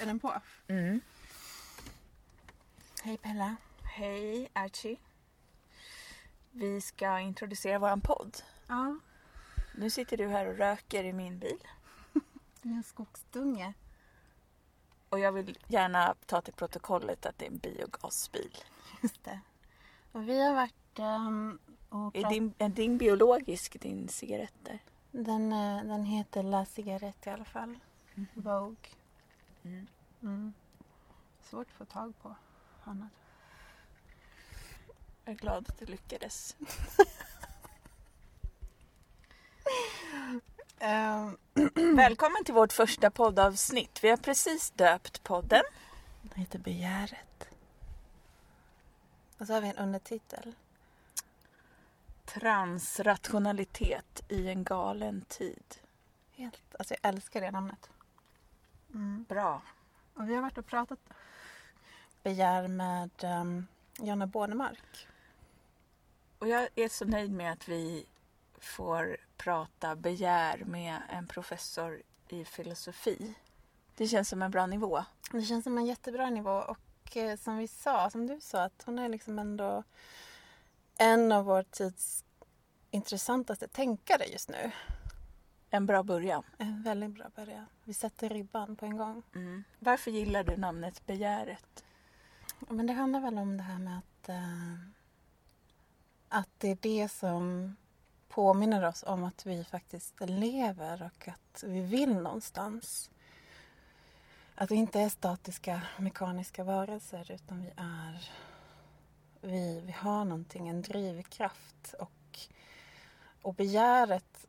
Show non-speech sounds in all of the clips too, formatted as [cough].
Är den på? Mm. Hej Pella. Hej Archie. Vi ska introducera våran podd. Ja, Nu sitter du här och röker i min bil. det är en skogsdunge. Och jag vill gärna ta till protokollet att det är en biogasbil. Just det. Och vi har varit um, och Är din, är din biologisk din cigarett där? Den, eh, den heter La Cigarette i alla fall. Vogue. Mm. Mm. Svårt att få tag på annat. Jag är glad att du lyckades. Um, [laughs] [clears throat] Välkommen till vårt första poddavsnitt. Vi har precis döpt podden. den heter Begäret. Och så har vi en undertitel. Transrationalitet i en galen tid. Helt, alltså jag älskar det namnet. Mm. Bra. Och vi har varit och pratat begär med um, Jonna Bornemark. Och jag är så nöjd med att vi får prata begär med en professor i filosofi. Det känns som en bra nivå. Det känns som en jättebra nivå och eh, som vi sa, som du sa, att hon är liksom ändå en av vår tids intressantaste tänkare just nu. En bra början. En väldigt bra början. Vi sätter ribban på en gång. Mm. Varför gillar du namnet begäret? Men det handlar väl om det här med att, eh, att det är det som påminner oss om att vi faktiskt lever och att vi vill någonstans. Att vi inte är statiska mekaniska varelser utan vi är vi, vi har någonting, en drivkraft och, och begäret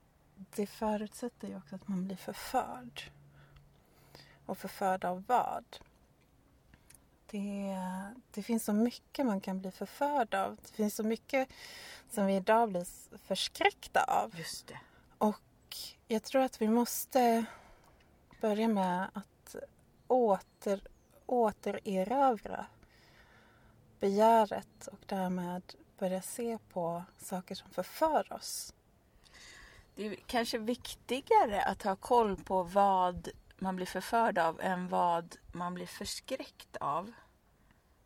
det förutsätter ju också att man blir förförd. Och förförd av vad? Det, det finns så mycket man kan bli förförd av. Det finns så mycket som vi idag blir förskräckta av. Just det. Och jag tror att vi måste börja med att åter, återerövra begäret och därmed börja se på saker som förför oss. Det är kanske viktigare att ha koll på vad man blir förförd av än vad man blir förskräckt av.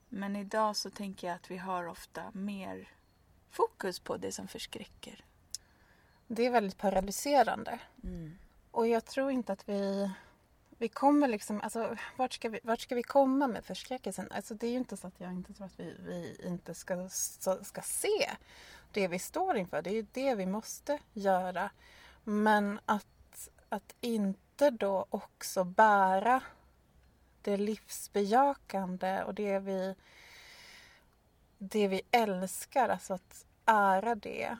Men idag så tänker jag att vi har ofta mer fokus på det som förskräcker. Det är väldigt paralyserande. Och jag tror inte att vi... Vi kommer liksom... Alltså, vart ska vi, vart ska vi komma med förskräckelsen? Alltså, det är ju inte så att jag inte tror att vi, vi inte ska, ska se det vi står inför. Det är ju det vi måste göra. Men att, att inte då också bära det livsbejakande och det vi, det vi älskar, alltså att ära det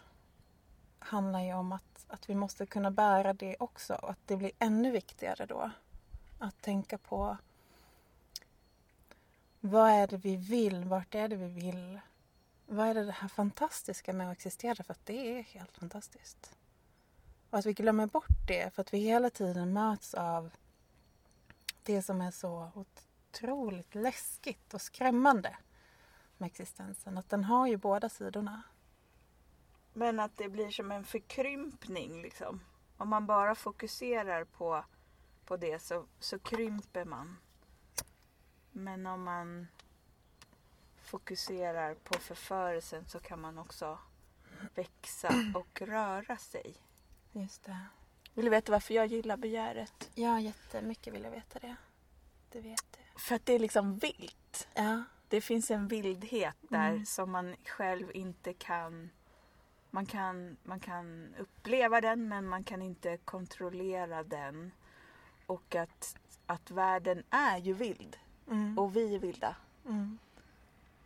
handlar ju om att, att vi måste kunna bära det också och att det blir ännu viktigare då att tänka på vad är det vi vill, vart är det vi vill? Vad är det, det här fantastiska med att existera? För att det är helt fantastiskt. Och att vi glömmer bort det för att vi hela tiden möts av det som är så otroligt läskigt och skrämmande med existensen. Att den har ju båda sidorna. Men att det blir som en förkrympning liksom. Om man bara fokuserar på, på det så, så krymper man. Men om man fokuserar på förförelsen så kan man också växa och röra sig. Just det. Vill du veta varför jag gillar begäret? Ja, jättemycket vill jag veta det. Det vet jag. För att det är liksom vilt. Ja, Det finns en vildhet där Mm. som man själv inte kan man, kan... man kan uppleva den men man kan inte kontrollera den. Och att, att världen är ju vild mm. och vi är vilda. Mm.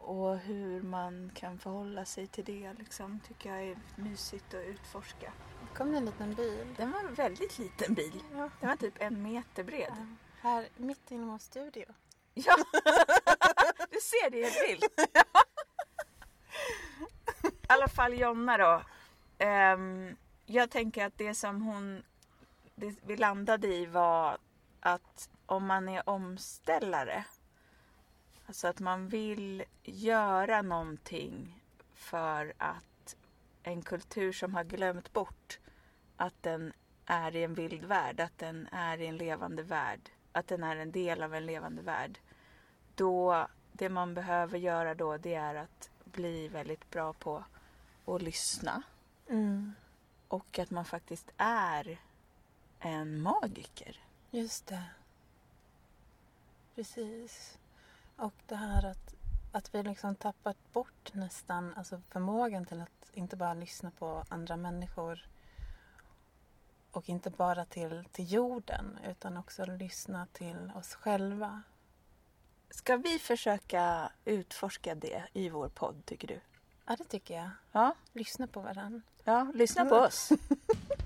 Och hur man kan förhålla sig till det liksom, tycker jag är mysigt att utforska. Det kom en liten bil. Den var en väldigt liten bil. Ja. Den var typ en meter bred. Ja, Här mitt inom vår studio. Ja! [laughs] Du ser, det är helt vilt. I alla fall Jonna då. Ehm, jag tänker att det som hon, det vi landade i var att om man är omställare, alltså att man vill göra någonting för att en kultur som har glömt bort att den är i en vild värld, att den är i en levande värld att den är en del av en levande värld. Då, det man behöver göra då det är att bli väldigt bra på att lyssna. Mm. Och att man faktiskt är en magiker. Just det. Precis. Och det här att, att vi liksom tappat bort nästan alltså förmågan till att inte bara lyssna på andra människor och inte bara till, till jorden utan också lyssna till oss själva. Ska vi försöka utforska det i vår podd, tycker du? Ja, det tycker jag. Ja, Lyssna på varandra. ja lyssna på oss. [laughs]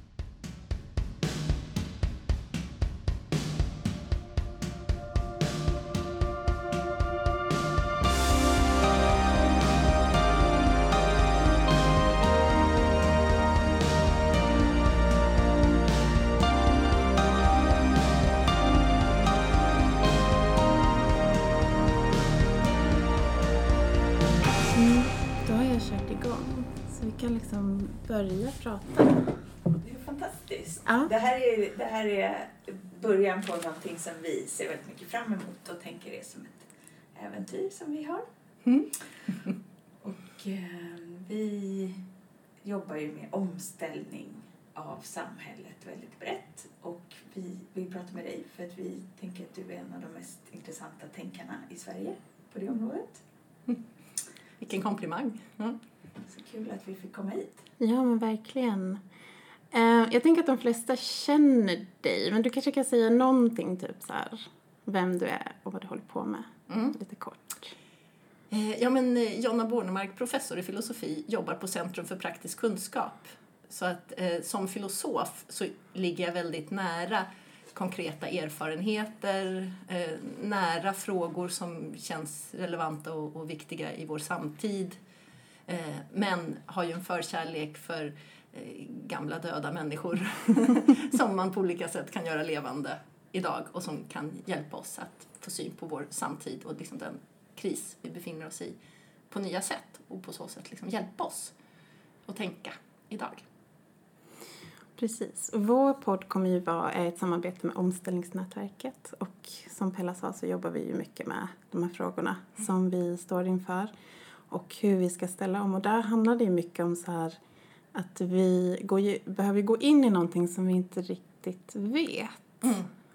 kört igång. Så vi kan liksom börja prata. Det är fantastiskt. Ja. Det, här är, det här är början på någonting som vi ser väldigt mycket fram emot och tänker är som ett äventyr som vi har. Mm. [laughs] Och eh, vi jobbar ju med omställning av samhället väldigt brett. Och vi vill prata med dig för att vi tänker att du är en av de mest intressanta tänkarna i Sverige på det området. Vilken komplimang. Ja. Så kul att vi fick komma hit. Ja, men verkligen. Eh, jag tänker att de flesta känner dig, men du kanske kan säga någonting, typ så här, vem du är och vad du håller på med, Mm. lite kort. Eh, Ja, men eh, Jonna Bornemark, professor i filosofi, jobbar på Centrum för praktisk kunskap. Så att eh, som filosof så ligger jag väldigt nära konkreta erfarenheter, eh, nära frågor som känns relevanta och, och viktiga i vår samtid. Eh, men har ju en förkärlek för eh, gamla döda människor [laughs] som man på olika sätt kan göra levande idag och som kan hjälpa oss att få syn på vår samtid och liksom den kris vi befinner oss i på nya sätt och på så sätt liksom hjälpa oss att tänka idag. Precis. Och vår podd kommer ju vara ett samarbete med Omställningsnätverket och som Pella sa så jobbar vi ju mycket med de här frågorna som vi står inför och hur vi ska ställa om. Och där handlar det ju mycket om så här att vi går behöver gå in i någonting som vi inte riktigt vet.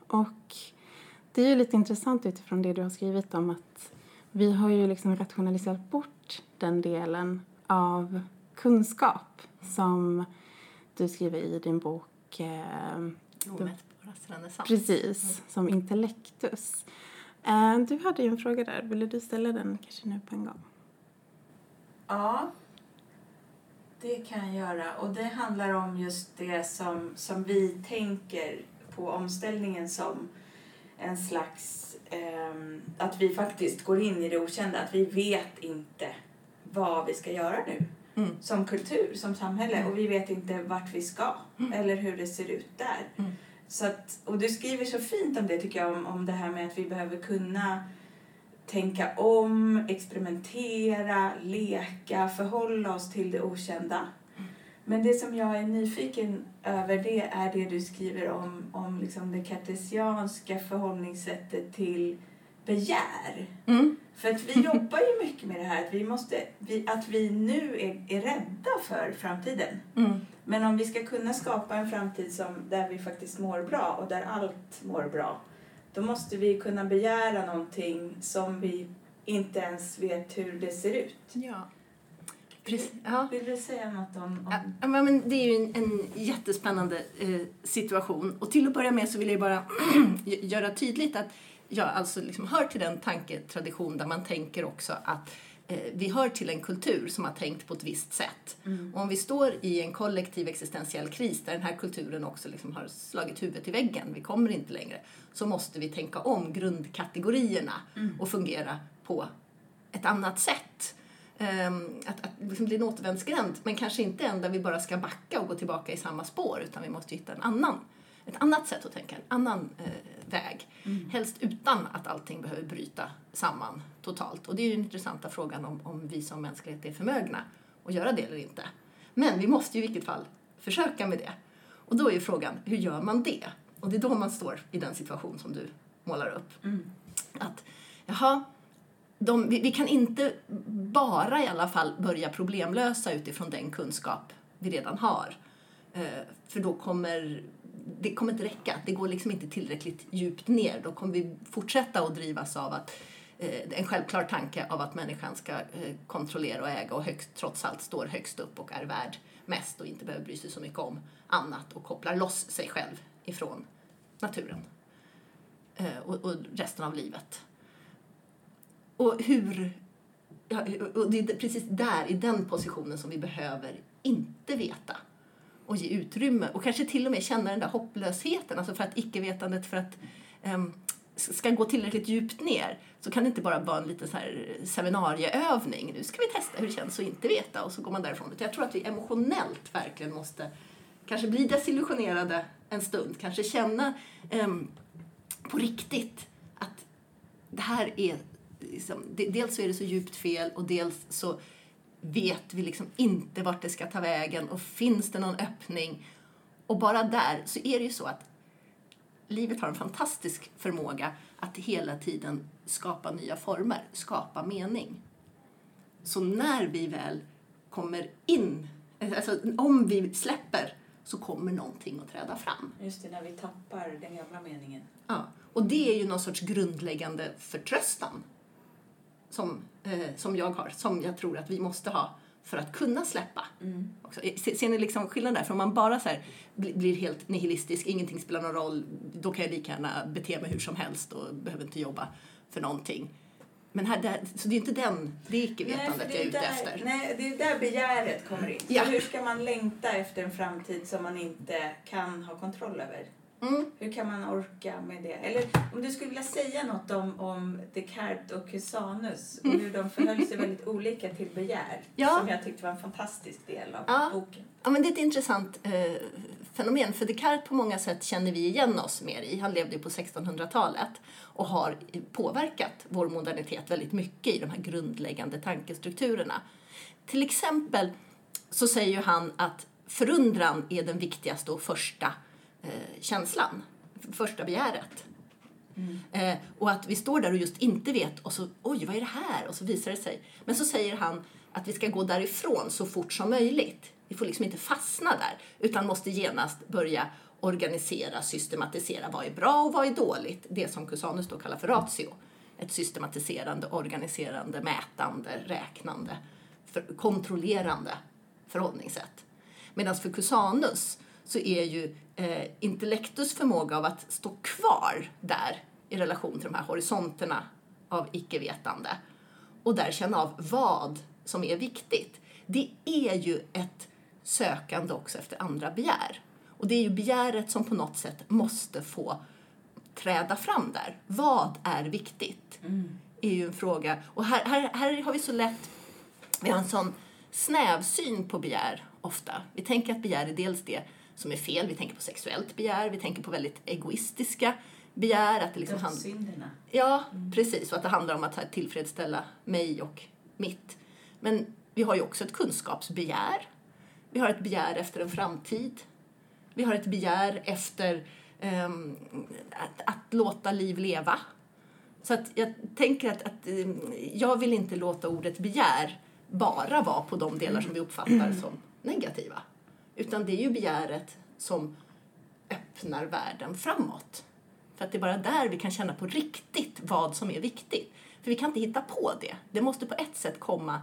Och det är ju lite intressant utifrån det du har skrivit om att vi har ju liksom rationaliserat bort den delen av kunskap som du skriver i din bok eh, Omätbaras renässans. precis, som intellektus. Eh, du hade ju en fråga där, ville du ställa den kanske nu på en gång? Ja, det kan jag göra. Och det handlar om just det som, som vi tänker på omställningen som en slags... ehm, att vi faktiskt går in i det okända. Att vi vet inte vad vi ska göra nu. Mm. Som kultur, som samhälle. Och vi vet inte vart vi ska. Eller hur det ser ut där. Mm. Så att, och du skriver så fint om det tycker jag. Om, om det här med att vi behöver kunna tänka om, experimentera, leka, förhålla oss till det okända. Men det som jag är nyfiken över det är det du skriver om, om liksom det kartesianska förhållningssättet till begär. Mm. För att vi jobbar ju mycket med det här att vi, måste, vi, att vi nu är, är rädda för framtiden. Mm. Men om vi ska kunna skapa en framtid som, där vi faktiskt mår bra och där allt mår bra då måste vi kunna begära någonting som vi inte ens vet hur det ser ut. Ja. Precis. Ja. Vill du säga något om... om... Ja, men det är ju en, en jättespännande eh, situation. Och till att börja med så vill jag bara [clears throat] göra tydligt att jag alltså liksom hör till den tanketradition där man tänker också att eh, vi hör till en kultur som har tänkt på ett visst sätt. Mm. Och om vi står i en kollektiv existentiell kris där den här kulturen också liksom har slagit huvudet i väggen, vi kommer inte längre, så måste vi tänka om grundkategorierna Mm. och fungera på ett annat sätt. Ehm, att, att liksom bli en återvändsgränd, men kanske inte en där vi bara ska backa och gå tillbaka i samma spår, utan vi måste hitta en annan, ett annat sätt att tänka, en annan eh, väg. Mm. Helst utan att allting behöver bryta samman totalt. Och det är ju den intressanta frågan om, om vi som mänsklighet är förmögna att göra det eller inte. Men vi måste ju i vilket fall försöka med det. Och då är ju frågan, hur gör man det? Och det är då man står i den situation som du målar upp. Att, jaha, de, vi, vi kan inte bara i alla fall börja problemlösa utifrån den kunskap vi redan har. Eh, för då kommer det kommer inte räcka. Det går liksom inte tillräckligt djupt ner. Då kommer vi fortsätta att drivas av att eh, en självklar tanke av att människan ska eh, kontrollera och äga och högst, trots allt står högst upp och är värd mest och inte behöver bry sig så mycket om annat och kopplar loss sig själv ifrån naturen eh, och, och resten av livet. Och hur... Och det är precis där, i den positionen, som vi behöver inte veta och ge utrymme och kanske till och med känna den där hopplösheten, alltså för att icke-vetandet för att um, ska gå tillräckligt djupt ner så kan det inte bara vara en liten så här seminarieövning. Nu ska vi testa hur det känns att inte veta och så går man därifrån. Jag tror att vi emotionellt verkligen måste kanske bli desillusionerade en stund, kanske känna um, på riktigt att det här är liksom, dels så är det så djupt fel och dels så vet vi liksom inte vart det ska ta vägen och finns det någon öppning? Och bara där så är det ju så att livet har en fantastisk förmåga att hela tiden skapa nya former, skapa mening. Så när vi väl kommer in, alltså om vi släpper så kommer någonting att träda fram. Just det, när vi tappar den gamla meningen. Ja, och det är ju någon sorts grundläggande förtröstan som, eh, som jag har, som jag tror att vi måste ha för att kunna släppa. Mm. Också. Ser, ser ni liksom skillnaden där? För om man bara så här, blir, blir helt nihilistisk, ingenting spelar någon roll, då kan jag lika gärna bete mig hur som helst och behöver inte jobba för någonting. Men här, där, så det är inte den, det är icke-vetandet jag är ute där, efter. Nej, det är där begäret kommer in. Ja. hur ska man längta efter en framtid som man inte kan ha kontroll över? Mm. Hur kan man orka med det? Eller om du skulle vilja säga något om, om Descartes och Cusanus och mm. hur de förhöll sig väldigt olika till begär. Ja. Som jag tyckte var en fantastisk del av ja. boken. Ja, men det är ett intressant eh, fenomen. För Descartes på många sätt känner vi igen oss mer i. Han levde på 1600-talet och har påverkat vår modernitet väldigt mycket i de här grundläggande tankestrukturerna. Till exempel så säger han att förundran är den viktigaste och första eh, känslan, första begäret. Mm. Eh, och att vi står där och just inte vet och så oj vad är det här? Och så visar det sig. Men så säger han att vi ska gå därifrån så fort som möjligt. Vi får liksom inte fastna där utan måste genast börja organisera, systematisera vad är bra och vad är dåligt. Det som Cusanus då kallar för ratio. Ett systematiserande, organiserande, mätande, räknande, för, kontrollerande förhållningssätt. Medan för Cusanus så är ju eh, intellektus förmåga av att stå kvar där i relation till de här horisonterna av icke-vetande och där känna av vad som är viktigt. Det är ju ett sökande också efter andra begär. Och det är ju begäret som på något sätt måste få träda fram där. Vad är viktigt? Mm. är ju en fråga. Och här, här, här har vi så lätt, vi har en sån snäv syn på begär ofta. Vi tänker att begär är dels det som är fel. Vi tänker på sexuellt begär, vi tänker på väldigt egoistiska begär. Att det liksom hand... Ja, mm. precis. Och att det handlar om att tillfredsställa mig och mitt. Men vi har ju också ett kunskapsbegär. Vi har ett begär efter en framtid. Vi har ett begär efter um, att, att, låta liv leva. Så att jag tänker att, att um, jag vill inte låta ordet begär bara vara på de delar som vi uppfattar [clears throat] som negativa. Utan det är ju begäret som öppnar världen framåt. För att det är bara där vi kan känna på riktigt vad som är viktigt. För vi kan inte hitta på det. Det måste på ett sätt komma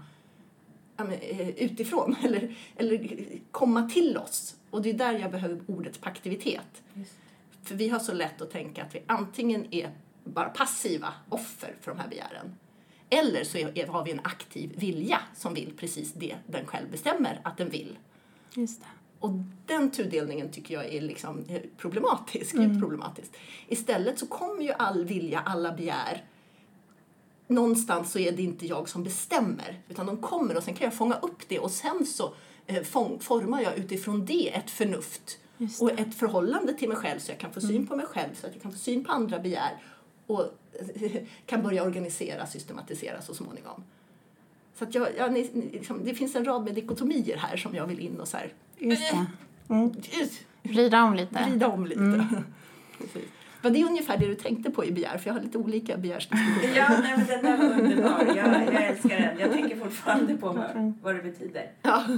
eh, utifrån [laughs] eller, eller komma till oss. Och det är där jag behöver ordet paktivitet. Just. För vi har så lätt att tänka att vi antingen är bara passiva offer för de här begären. Eller så är, har vi en aktiv vilja som vill precis det den själv bestämmer att den vill. Just det. Och den tudelningen tycker jag är liksom problematisk. Mm. problematisk. Istället så kommer ju all vilja, alla begär någonstans så är det inte jag som bestämmer utan de kommer och sen kan jag fånga upp det och sen så eh, formar jag utifrån det ett förnuft och ett förhållande till mig själv så jag kan få syn mm. på mig själv så att jag kan få syn på andra begär och [laughs] kan börja organisera, systematisera så småningom. Så att jag, jag, liksom, det finns en rad med dikotomier här som jag vill in och så här, Just det. Mm. Vrida om lite. Vrida om lite. Mm. [laughs] Var det ungefär det du tänkte på i begär? För jag har lite olika begärsdiskussioner. [laughs] Ja, nej, men den där var underbar. Jag, jag älskar den. Jag tänker fortfarande på vad, vad det betyder. Ja. [laughs]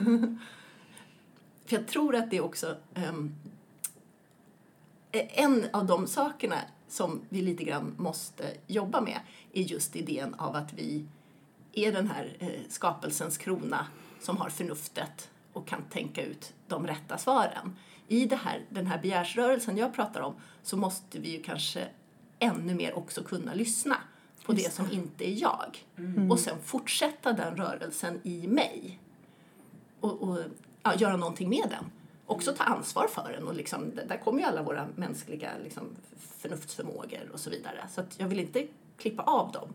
För jag tror att det är också um, en av de sakerna som vi lite grann måste jobba med är just idén av att vi är den här eh, skapelsens krona som har förnuftet och kan tänka ut de rätta svaren. I det här, den här begärsrörelsen jag pratar om så måste vi ju kanske ännu mer också kunna lyssna på det som inte är jag. Mm. Och sen fortsätta den rörelsen i mig. Och, och ja, göra någonting med den. Också ta ansvar för den. Och liksom, där kommer ju alla våra mänskliga liksom, förnuftsförmågor och så vidare. Så jag vill inte klippa av dem.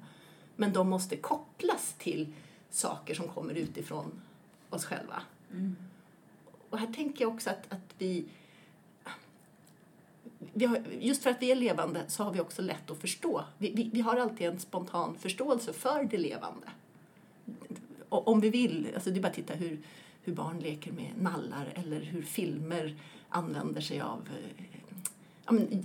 Men de måste kopplas till saker som kommer utifrån oss själva. Mm. Och här tänker jag också att, att vi, vi har, just för att vi är levande så har vi också lätt att förstå. Vi, vi, vi har alltid en spontan förståelse för det levande. Och om vi vill, alltså det är bara att titta hur, hur barn leker med nallar eller hur filmer använder sig av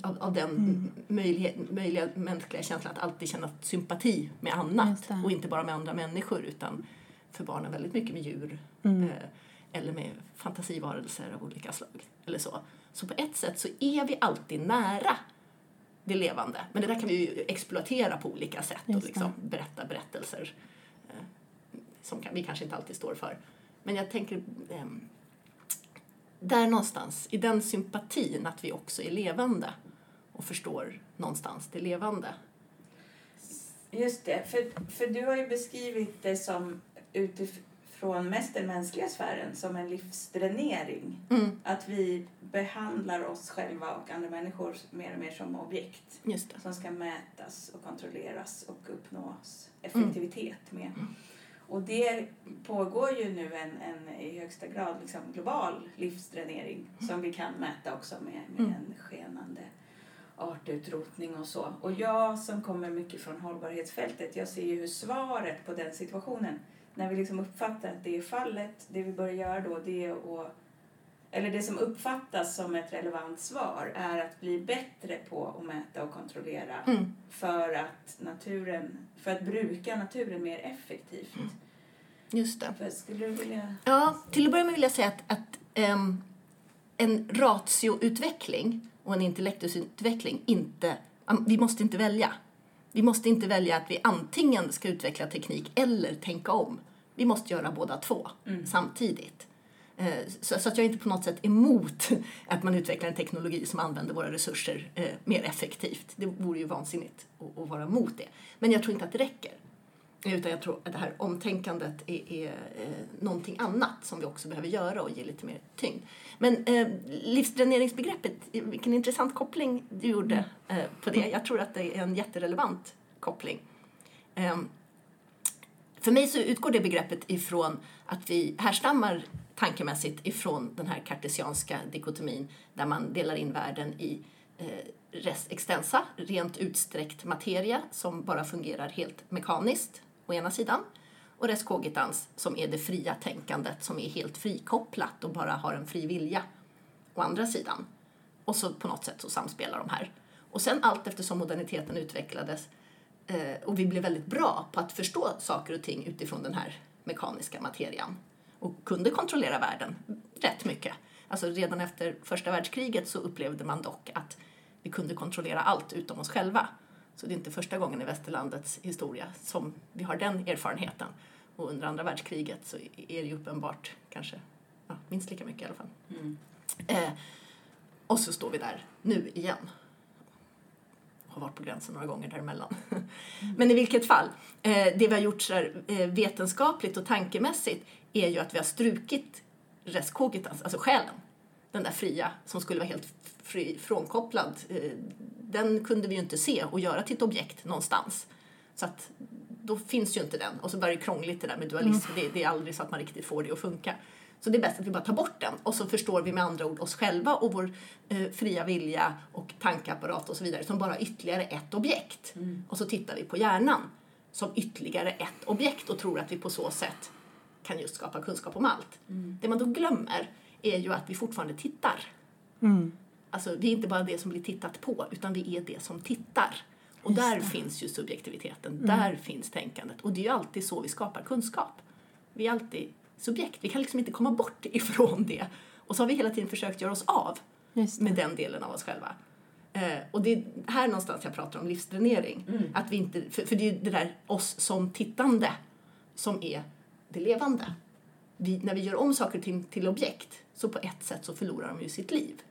av, av den mm. möjliga, möjliga mänskliga känslan att alltid känna sympati med annat och inte bara med andra människor utan för barnen väldigt mycket med djur mm. eh, eller med fantasivarelser av olika slag. Eller så. så på ett sätt så är vi alltid nära det levande. Men det där kan vi ju exploatera på olika sätt och liksom berätta berättelser eh, som kan, vi kanske inte alltid står för. Men jag tänker eh, där någonstans, i den sympatin att vi också är levande och förstår någonstans det levande. Just det, för, för du har ju beskrivit det som utifrån mest den mänskliga sfären som en livsdränering. Mm. Att vi behandlar oss själva och andra människor mer och mer som objekt som ska mätas och kontrolleras och uppnås effektivitet med. Mm. Och det pågår ju nu en, en i högsta grad liksom global livsdränering mm. som vi kan mäta också med, med mm. en skenande artutrotning och så. Och jag som kommer mycket från hållbarhetsfältet, jag ser ju hur svaret på den situationen, när vi liksom uppfattar att det är fallet, det vi börjar göra då det är att eller det som uppfattas som ett relevant svar är att bli bättre på att mäta och kontrollera mm. för att naturen, för att bruka naturen mer effektivt. Mm. Just det. För skulle du vilja... Ja, till att börja med vill jag säga att, att um, en ratioutveckling och en intellektusutveckling inte, um, vi måste inte välja. Vi måste inte välja att vi antingen ska utveckla teknik eller tänka om. Vi måste göra båda två mm. samtidigt. Eh, så, att jag är inte på något sätt emot [laughs] att man utvecklar en teknologi som använder våra resurser eh, mer effektivt. Det vore ju vansinnigt att, vara emot det. Men jag tror inte att det räcker. Utan jag tror att det här omtänkandet är, är eh, någonting annat som vi också behöver göra och ge lite mer tyngd. Men eh, livsdräneringsbegreppet, vilken intressant koppling du gjorde eh, på det. Jag tror att det är en jätterelevant koppling. Eh, för mig så utgår det begreppet ifrån att vi härstammar tankemässigt ifrån den här kartesianska dikotomin där man delar in världen i eh, res extensa, rent utsträckt materia som bara fungerar helt mekaniskt å ena sidan och res cogitans som är det fria tänkandet som är helt frikopplat och bara har en fri vilja å andra sidan. Och så på något sätt så samspelar de här. Och sen allt eftersom moderniteten utvecklades och vi blev väldigt bra på att förstå saker och ting utifrån den här mekaniska materian och kunde kontrollera världen rätt mycket. Alltså redan efter första världskriget så upplevde man dock att vi kunde kontrollera allt utom oss själva. Så det är inte första gången i västerlandets historia som vi har den erfarenheten. Och under andra världskriget så är det ju uppenbart, kanske ja, minst lika mycket i alla fall. Mm. Eh, och så står vi där nu igen. Har varit på gränsen några gånger däremellan. Mm. [laughs] Men i vilket fall, eh, det vi har gjort så här, eh, vetenskapligt och tankemässigt är ju att vi har strukit res cogitans, alltså själen. Den där fria som skulle vara helt fri, frånkopplad. Eh, den kunde vi ju inte se och göra till ett objekt någonstans. Så att då finns ju inte den. Och så börjar det krångligt det där med dualism. Mm. Det, det, är aldrig så att man riktigt får det att funka. Så det är bäst att vi bara tar bort den och så förstår vi med andra ord oss själva och vår eh, fria vilja och tankeapparat och så vidare som bara ytterligare ett objekt. Mm. Och så tittar vi på hjärnan som ytterligare ett objekt och tror att vi på så sätt kan just skapa kunskap om allt. Mm. Det man då glömmer är ju att vi fortfarande tittar. Mm. Alltså, vi är inte bara det som blir tittat på, utan vi är det som tittar. Och där finns ju subjektiviteten, Mm. där finns tänkandet. Och det är ju alltid så vi skapar kunskap. Vi är alltid subjekt, vi kan liksom inte komma bort [laughs] ifrån det. Och så har vi hela tiden försökt göra oss av Just det. med den delen av oss själva. Eh, och det är här någonstans jag pratar om livsdränering. Att vi inte, för, för det är ju det där oss som tittande som är det levande. Vi, när vi gör om saker till, till objekt så på ett sätt så förlorar de ju sitt liv.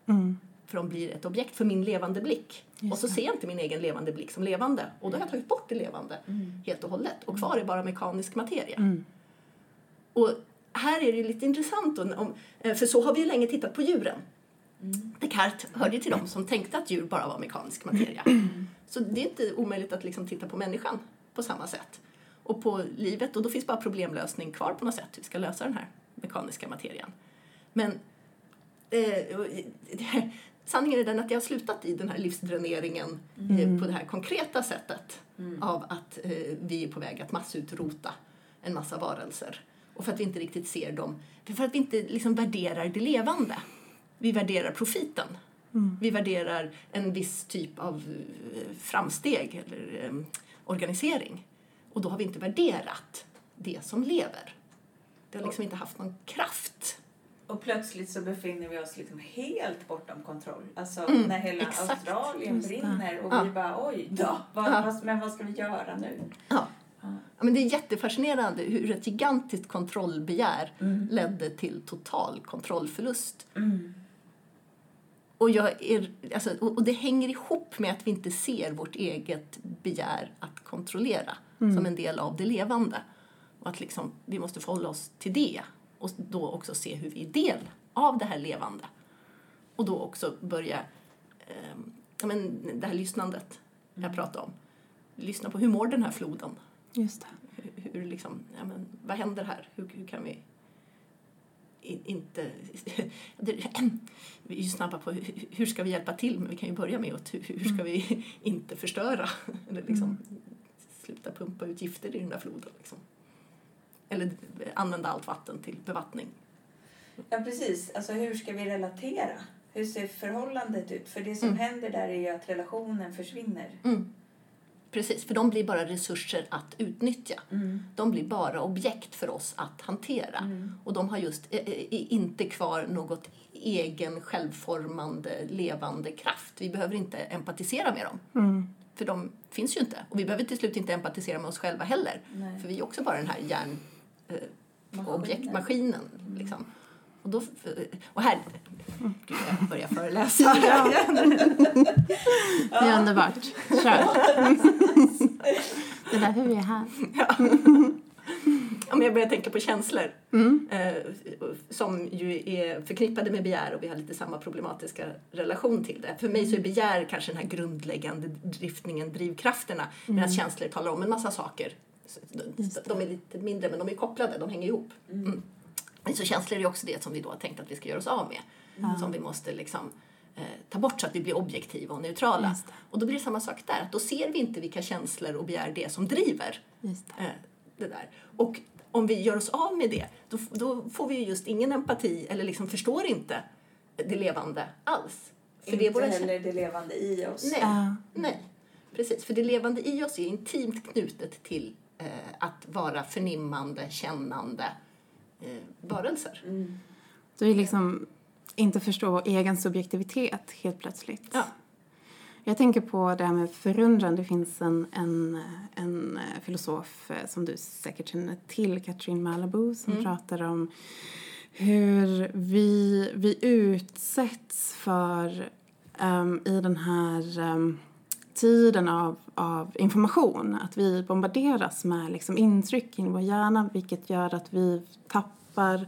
För de blir ett objekt för min levande blick. och så ser jag inte min egen levande blick som levande. Och då har jag tagit bort det levande helt och hållet. Och kvar är bara mekanisk materia. Och här är det lite intressant om, eh, för så har vi ju länge tittat på djuren. Descartes hörde ju till dem som tänkte att djur bara var mekanisk materia. Så det är inte omöjligt att liksom titta på människan på samma sätt. Och på livet, och då finns bara problemlösning kvar på något sätt, hur vi ska lösa den här mekaniska materian. Men eh, eh, [laughs] sanningen är den att jag har slutat i den här livsdräneringen eh, på det här konkreta sättet av att eh, vi är på väg att massutrota en massa varelser. Och för att vi inte riktigt ser dem, för att vi inte liksom värderar det levande. Vi värderar profiten. Vi värderar en viss typ av eh, framsteg eller eh, organisering. Och då har vi inte värderat det som lever. Det har liksom inte haft någon kraft. Och plötsligt så befinner vi oss liksom helt bortom kontroll. Alltså Mm, när hela exakt. Australien brinner och Ja. vi bara oj då, vad, Ja. vad, men vad ska vi göra nu? Ja. Ja, men det är jättefascinerande hur ett gigantiskt kontrollbegär ledde till total kontrollförlust. Och, jag är, alltså, och det hänger ihop med att vi inte ser vårt eget begär att kontrollera som en del av det levande. Och att liksom, vi måste förhålla oss till det och då också se hur vi är del av det här levande. Och då också börja, eh, men det här lyssnandet jag pratade om. Lyssna på hur mår den här floden? Just det. hur, hur liksom, ja, men, vad händer här? Hur, hur kan vi inte... [laughs] [clears throat] vi är ju snabba på hur, hur ska vi hjälpa till, men vi kan ju börja med att hur, hur ska vi [laughs] inte förstöra? [laughs] Eller liksom sluta pumpa ut gifter i den där floden. Liksom. Eller använda allt vatten till bevattning. Ja precis, alltså hur ska vi relatera? Hur ser förhållandet ut? För det som händer där är ju att relationen försvinner. Mm. Precis, för de blir bara resurser att utnyttja. De blir bara objekt för oss att hantera. Och de har just eh, eh, inte kvar något egen självformande, levande kraft. Vi behöver inte empatisera med dem. För de finns ju inte. Och vi behöver till slut inte empatisera med oss själva heller. Nej. För vi är också bara den här hjärn... Eh, objekt, maskinen. Liksom. Och, då, och här... Gud, jag börjar föreläsa. [laughs] [laughs] Det är underbart. Kör. Det är därför vi är här. Ja, men jag börjar tänka på känslor eh, som ju är förknippade med begär och vi har lite samma problematiska relation till det. För mig så är begär kanske den här grundläggande driftningen, drivkrafterna medan känslor talar om en massa saker. De, de är lite mindre men de är kopplade, de hänger ihop. Mm. Så känslor är också det som vi då har tänkt att vi ska göra oss av med. Som vi måste liksom eh, ta bort så att vi blir objektiva och neutrala. Just det. Och då blir det samma sak där, att då ser vi inte vilka känslor och begär det som driver Just det. eh, det där. Och om vi gör oss av med det, då, då får vi ju just ingen empati eller liksom förstår inte det levande alls. För det är Inte våra heller det levande i oss. Nej, Ja. nej. Precis, för det levande i oss är intimt knutet till eh, att vara förnimmande, kännande eh, varelser. Så vi liksom inte förstår vår egen subjektivitet helt plötsligt. Ja. Jag tänker på det här med förundran. Det finns en, en, en filosof eh, som du säkert känner till, Katrin Malabou, som pratar om hur vi, vi utsätts för ehm, i den här ehm, tiden av, av information. Att vi bombarderas med liksom, intryck in i vår hjärna vilket gör att vi tappar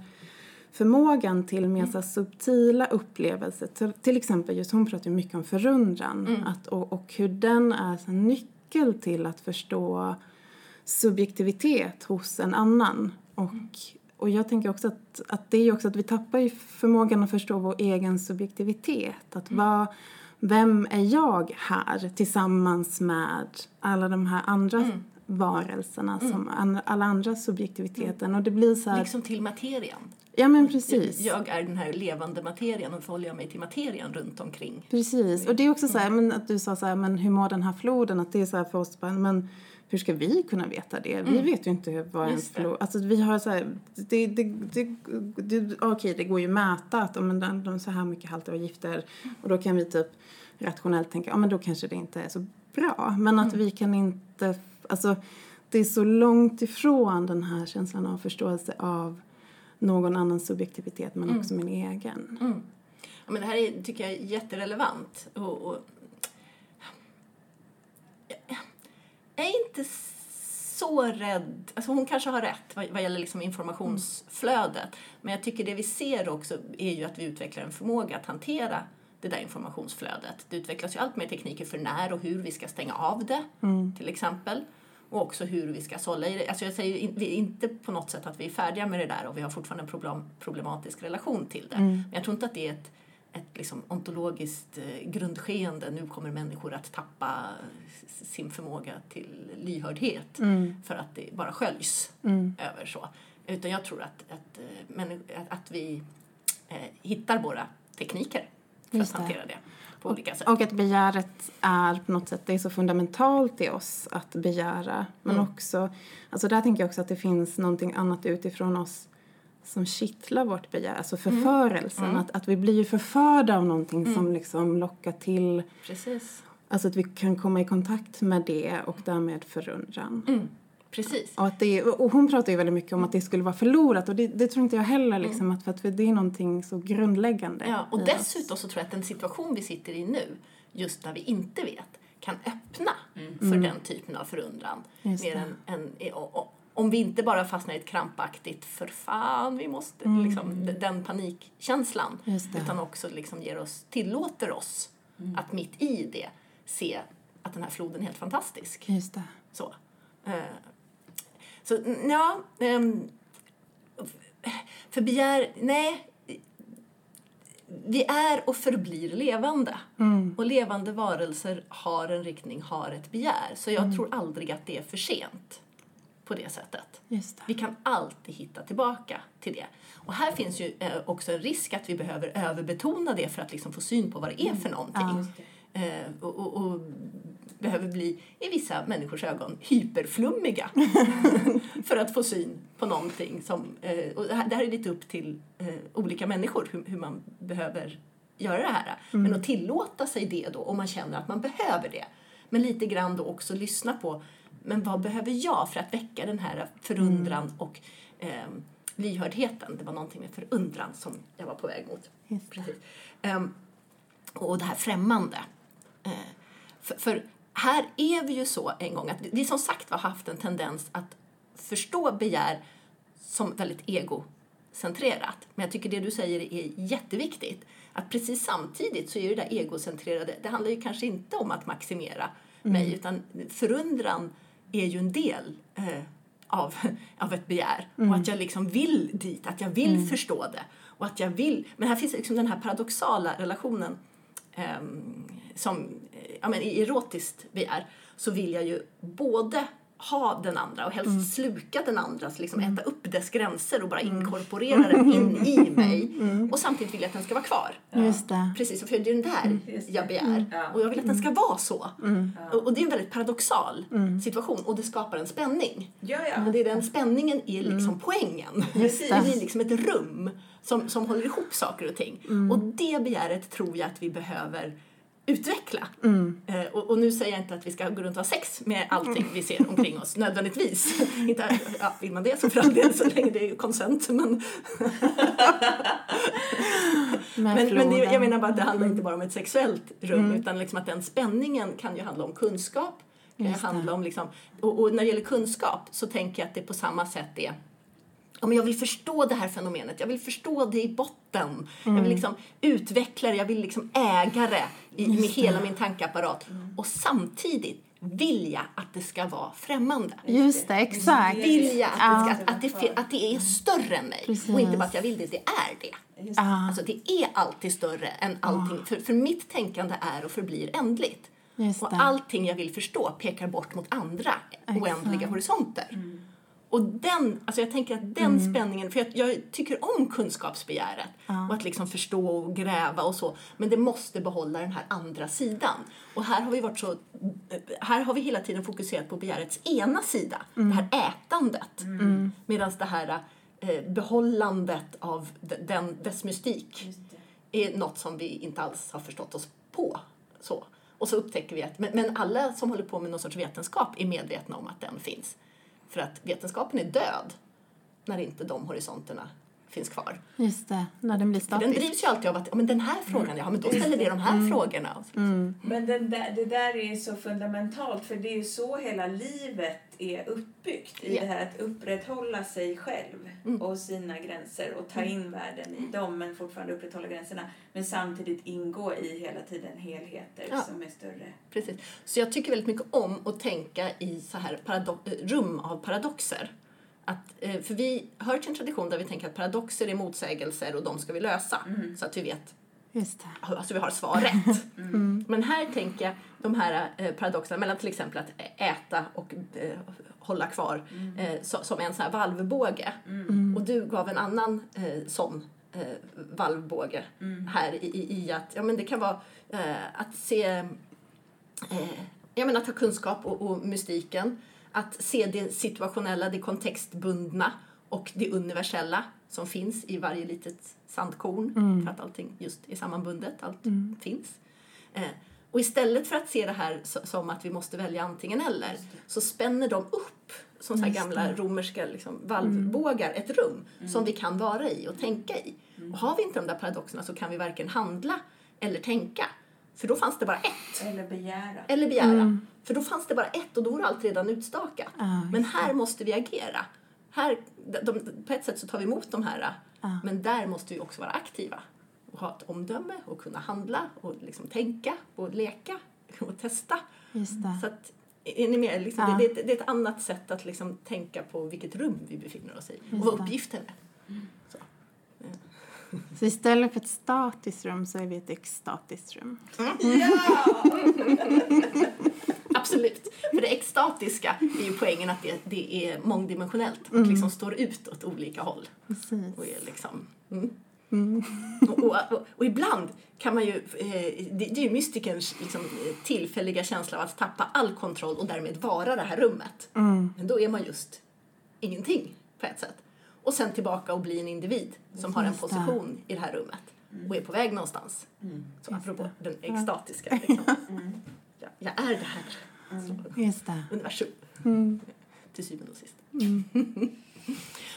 förmågan till mer så subtila upplevelser. Till, till exempel, just hon pratar ju mycket om förundran att, och, och hur den är en nyckel till att förstå subjektivitet hos en annan. Och, och jag tänker också att, att det är ju också att vi tappar ju förmågan att förstå vår egen subjektivitet. Att vad, vem är jag här tillsammans med alla de här andra Mm. varelserna, som, an- alla andra subjektiviteten. Och det blir så här, Liksom till materian. ja men precis. Jag är den här levande materian och förhåller jag mig till materian runt omkring. Precis, och det är också så här, men att du sa så här, men hur mår den här floden? Att det är så här för oss, men hur ska vi kunna veta det? Vi vet ju inte vad en flod... Alltså vi har så här, det, det, det, det, okej, det går ju att mäta att om de, de så här mycket halter av gifter och då kan vi typ rationellt tänka, ja men då kanske det inte är så bra. Men att vi kan inte, alltså det är så långt ifrån den här känslan av förståelse av någon annans subjektivitet men också min egen. Ja, men det här är, tycker jag är jätterelevant. Och, och, jag är inte så rädd. Alltså hon kanske har rätt vad, vad gäller liksom informationsflödet. Men jag tycker det vi ser också är ju att vi utvecklar en förmåga att hantera det där informationsflödet. Det utvecklas ju allt mer tekniker för när och hur vi ska stänga av det, till exempel. Och också hur vi ska sålla i det. Alltså jag säger in, vi inte på något sätt att vi är färdiga med det där och vi har fortfarande en problem, problematisk relation till det. Men jag tror inte att det är ett, ett liksom ontologiskt eh, grundskeende. Nu kommer människor att tappa sin förmåga till lyhördhet för att det bara sköljs över så. Utan jag tror att, att, eh, att, vi eh, hittar våra tekniker för Just att hantera det på olika sätt. Och att begäret är på något sätt, det är så fundamentalt i oss att begära. Men Mm. också, alltså där tänker jag också att det finns någonting annat utifrån oss som kittlar vårt begär, alltså Mm. förförelsen. Att, att vi blir förförda av någonting som liksom lockar till, Precis. alltså att vi kan komma i kontakt med det och därmed förundran. Mm. Precis. Och, att det, och hon pratar ju väldigt mycket om att det skulle vara förlorat och det, det tror inte jag heller liksom, att, för att det är någonting så grundläggande. Mm. Ja, och oss. dessutom så tror jag att den situation vi sitter i nu, just när vi inte vet, kan öppna för den typen av förundran. Mm. Mer än, än, och, och, om vi inte bara fastnar i ett krampaktigt för fan, vi måste, liksom, d- den panikkänslan. Mm. Utan också liksom ger oss, tillåter oss att mitt i det se att den här floden är helt fantastisk. Just det. Så. Eh, så ja, ehm, för begär, nej. Vi är och förblir levande. Och levande varelser har en riktning, har ett begär. Så jag tror aldrig att det är för sent på det sättet. Det. Vi kan alltid hitta tillbaka till det. Och här finns ju eh, också en risk att vi behöver överbetona det för att liksom få syn på vad det är för någonting. Eh, och, och, och behöver bli, i vissa människors ögon, hyperflummiga [laughs] för att få syn på någonting. Som, eh, och det, här, är lite upp till olika människor hur, hur man behöver göra det här. Men att tillåta sig det då, om man känner att man behöver det. Men lite grann då också lyssna på, men vad behöver jag för att väcka den här förundran och eh, lyhördheten? Det var någonting med förundran som jag var på väg mot. Precis. Ehm, och det här främmande. Eh, för, för här är vi ju så en gång att vi som sagt har haft en tendens att förstå begär som väldigt egocentrerat. Men jag tycker det du säger är jätteviktigt. Att precis samtidigt så är det där egocentrerade, det handlar ju kanske inte om att maximera mig utan förundran är ju en del eh, av, [laughs] av ett begär. Och att jag liksom vill dit, att jag vill förstå det. Och att jag vill, men här finns liksom den här paradoxala relationen ehm, som eh, ja, men i erotiskt begär så vill jag ju både ha den andra och helst sluka den andras, liksom äta upp dess gränser och bara inkorporera den in [laughs] i mig. Och samtidigt vill jag att den ska vara kvar. Just det. Precis, för det är den där jag begär. Och jag vill att den ska vara så. Och, och det är en väldigt paradoxal situation och det skapar en spänning. Ja, ja. Men det är den spänningen är liksom poängen. Just Det [laughs] det. blir liksom ett rum som, som håller ihop saker och ting. Och det begäret tror jag att vi behöver utveckla. Eh, och, och nu säger jag inte att vi ska gå runt och ha sex med allting vi ser omkring oss nödvändigtvis. [laughs] inte, ja, vill man det så för all del så länge det är konsent. Men, [laughs] men, men det, jag menar bara att det handlar inte bara om ett sexuellt rum utan liksom att den spänningen kan ju handla om kunskap. Kan handla om liksom, och, och när det gäller kunskap så tänker jag att det på samma sätt är Ja, men jag vill förstå det här fenomenet, jag vill förstå det i botten. Jag vill liksom utveckla det, jag vill liksom äga det i, med hela min tankeapparat. Och samtidigt vill jag att det ska vara främmande. Just det, exakt. Vill jag att, det, ska, att, det, att det är större än mig. Precis. Och inte bara att jag vill det, det är det. Just det. Alltså det är alltid större än allting. För, för mitt tänkande är och förblir ändligt. just Och allting jag vill förstå pekar bort mot andra oändliga horisonter. Mm. Och den, alltså jag tänker att den spänningen, för jag, jag tycker om kunskapsbegäret och att liksom förstå och gräva och så, men det måste behålla den här andra sidan. Och här har vi varit så, här har vi hela tiden fokuserat på begärets ena sida, Mm. det här ätandet. Medan det här eh, behållandet av de- den, dess mystik är något som vi inte alls har förstått oss på. Så. Och så upptäcker vi att, men, men alla som håller på med någon sorts vetenskap är medvetna om att den finns. För att vetenskapen är död när inte de horisonterna finns kvar. Just det, när den blir För den statisk. drivs ju alltid av att, ja men den här frågan, ja men då ställer det de här frågorna. Och så- Men den där, det där är så fundamentalt för det är ju så hela livet är uppbyggt. I Ja. det här att upprätthålla sig själv och sina gränser och ta in världen i dem men fortfarande upprätthålla gränserna. Men samtidigt ingå i hela tiden helheter Ja. som är större. Precis. Så jag tycker väldigt mycket om att tänka i så här rum av paradoxer. Att, eh, för vi hör till en tradition där vi tänker att paradoxer är motsägelser och de ska vi lösa. Så att vi vet Just det. alltså vi har svar rätt. [laughs] Men här tänker jag de här eh, paradoxerna mellan till exempel att äta och eh, hålla kvar eh, så, som en sån här valvbåge. Och du gav en annan eh, sån valvbåge här i, i, att ja, men det kan vara att se jag menar att ha kunskap och, och mystiken. Att se det situationella, det kontextbundna och det universella som finns i varje litet sandkorn. För att allting just är sammanbundet, allt finns. Eh, och istället för att se det här so- som att vi måste välja antingen eller så spänner de upp som så gamla romerska liksom, valvbågar ett rum som vi kan vara i och tänka i. Och har vi inte de där paradoxerna så kan vi varken handla eller tänka. För då fanns det bara ett. Eller begära. Eller begära. För då fanns det bara ett och då var allt redan utstakat. Ja, men här måste vi agera. Här, de, på ett sätt så tar vi emot de här. Men där måste vi också vara aktiva. Och ha ett omdöme och kunna handla och liksom tänka och leka [laughs] och testa. Så att, är ni med? Liksom, Ja. det, det, det är ett annat sätt att liksom tänka på vilket rum vi befinner oss i och Just vad det. uppgiften är. Så [laughs] istället för ett statiskt rum så är vi ett extatiskt rum. [laughs] Absolut. För det extatiska är ju poängen att det, det är mångdimensionellt och liksom står ut åt olika håll. Precis. Och, är liksom, mm. och, och, och, och ibland kan man ju, eh, det, det är ju mystikerns liksom, tillfälliga känsla av att tappa all kontroll och därmed vara det här rummet. Men då är man just ingenting på ett sätt. Och sen tillbaka och bli en individ som har en Just det. position i det här rummet och är på väg någonstans. Så apropå den extatiska. [laughs] Liksom. Jag, jag är det här. Det. universum. [laughs] Till syvende och sist. [laughs]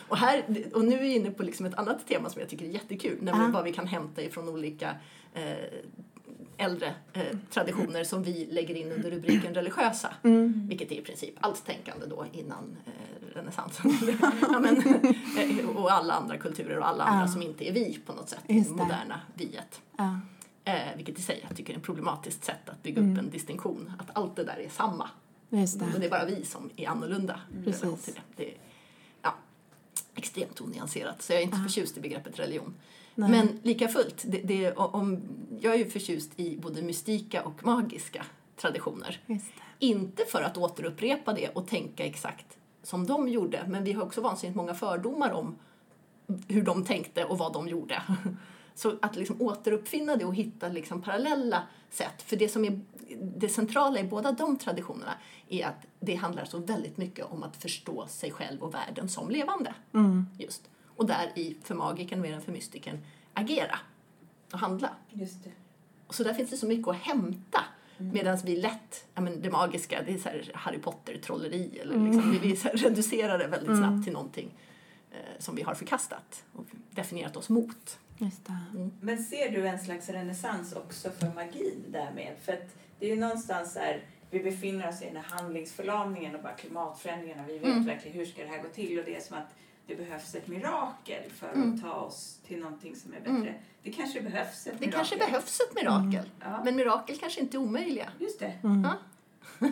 och, här, och nu är vi inne på liksom ett annat tema som jag tycker är jättekul, nämligen Ja. vad vi kan hämta ifrån olika eh, äldre eh, traditioner som vi lägger in under rubriken religiösa. Vilket är i princip allt tänkande då innan eh, renässansen. [laughs] ja, men, eh, och alla andra kulturer och alla andra Ja. som inte är vi på något sätt. Det moderna viet. Ja. Eh, vilket i sig jag tycker är ett problematiskt sätt att bygga upp en distinktion. Att allt det där är samma. Just Och det. det är bara vi som är annorlunda. Precis. det. det är, ja, extremt onyanserat. Så jag är inte förtjust i begreppet religion. Nej. Men lika fullt, det, det, om, jag är ju förtjust i både mystika och magiska traditioner. Det. Inte för att återupprepa det och tänka exakt som de gjorde, men vi har också vansinnigt många fördomar om hur de tänkte och vad de gjorde. [laughs] Så att liksom återuppfinna det och hitta liksom parallella sätt. För det som är det centrala i båda de traditionerna är att det handlar så väldigt mycket om att förstå sig själv och världen som levande. Just. Och där i, för magiken mer än för mystiken, agera och handla. Just det. Och så där finns det så mycket att hämta. Medan vi lätt, ja men det magiska, det är så här Harry Potter-trolleri. Eller liksom, vi, vi så [laughs] reducerar det väldigt snabbt till någonting eh, som vi har förkastat och definierat oss mot. Just det. Men ser du en slags renässans också för magin därmed? För att det är ju någonstans där vi befinner oss i den här handlingsförlamningen och bara klimatförändringarna. Vi vet Mm. verkligen hur ska det här gå till och det är som att det behövs ett mirakel för Mm. att ta oss till någonting som är bättre. Det kanske behövs ett Det mirakel. kanske behövs ett mirakel. Ja. Men mirakel kanske inte är omöjliga. Just det. Ja. [laughs]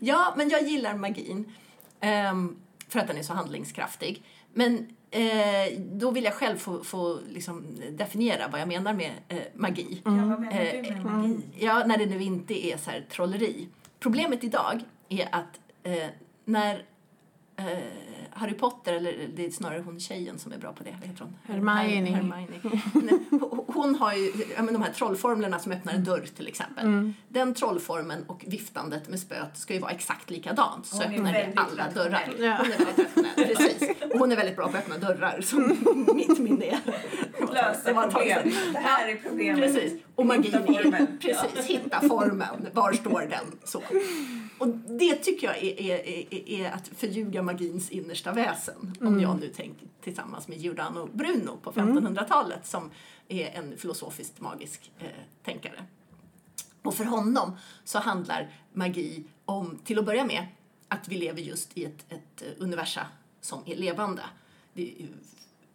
ja, men jag gillar magin. ehm, för att den är så handlingskraftig. Men eh, då vill jag själv få, få liksom definiera vad jag menar med eh, magi. Ja, vad menar du Eh, med magi? Ja, när det nu inte är så här trolleri. Problemet idag är att eh, när eh, Harry Potter, eller det är snarare hon tjejen som är bra på det, vad heter hon? Hermione. Hermione. Hon- har ju ja, men de här trollformlerna som öppnar en dörr till exempel. Den trollformen och viftandet med spöet ska ju vara exakt likadant. Så öppnar det alla dörrar. Ja. Hon är väldigt rationell, [laughs] precis. Och hon är väldigt bra på att öppna dörrar, som [laughs] mitt minne är. Lösa problem. Det här är problemet. Precis. Och magin Hitta formen. precis, hitta formen. Var står den? Så. Och det tycker jag är, är, är, är att förljuga magins innersta väsen. Om jag nu tänker tillsammans med Giordano Bruno på 1500-talet som är en filosofiskt magisk eh, tänkare. Och för honom så handlar magi om, till att börja med, att vi lever just i ett, ett eh, universa som är levande. Det är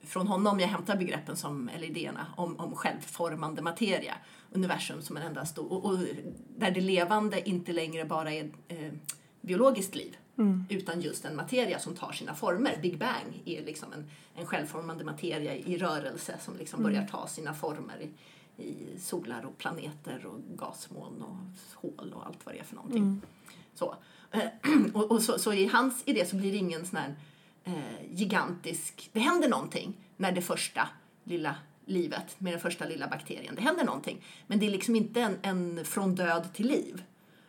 från honom jag hämtar begreppen som, eller idéerna om, om självformande materia. Universum som en enda stor, och, och där det levande inte längre bara är eh, biologiskt liv utan just en materia som tar sina former. Big Bang är liksom en, en självformande materia i rörelse som liksom börjar ta sina former i, i solar och planeter och gasmoln och hål och allt vad det är för någonting. Så. Eh, [clears throat] och och så, så i hans idé så blir det ingen sån här eh, gigantisk... Det händer någonting när det första lilla livet med den första lilla bakterien. Det händer någonting. Men det är liksom inte en, en från död till liv.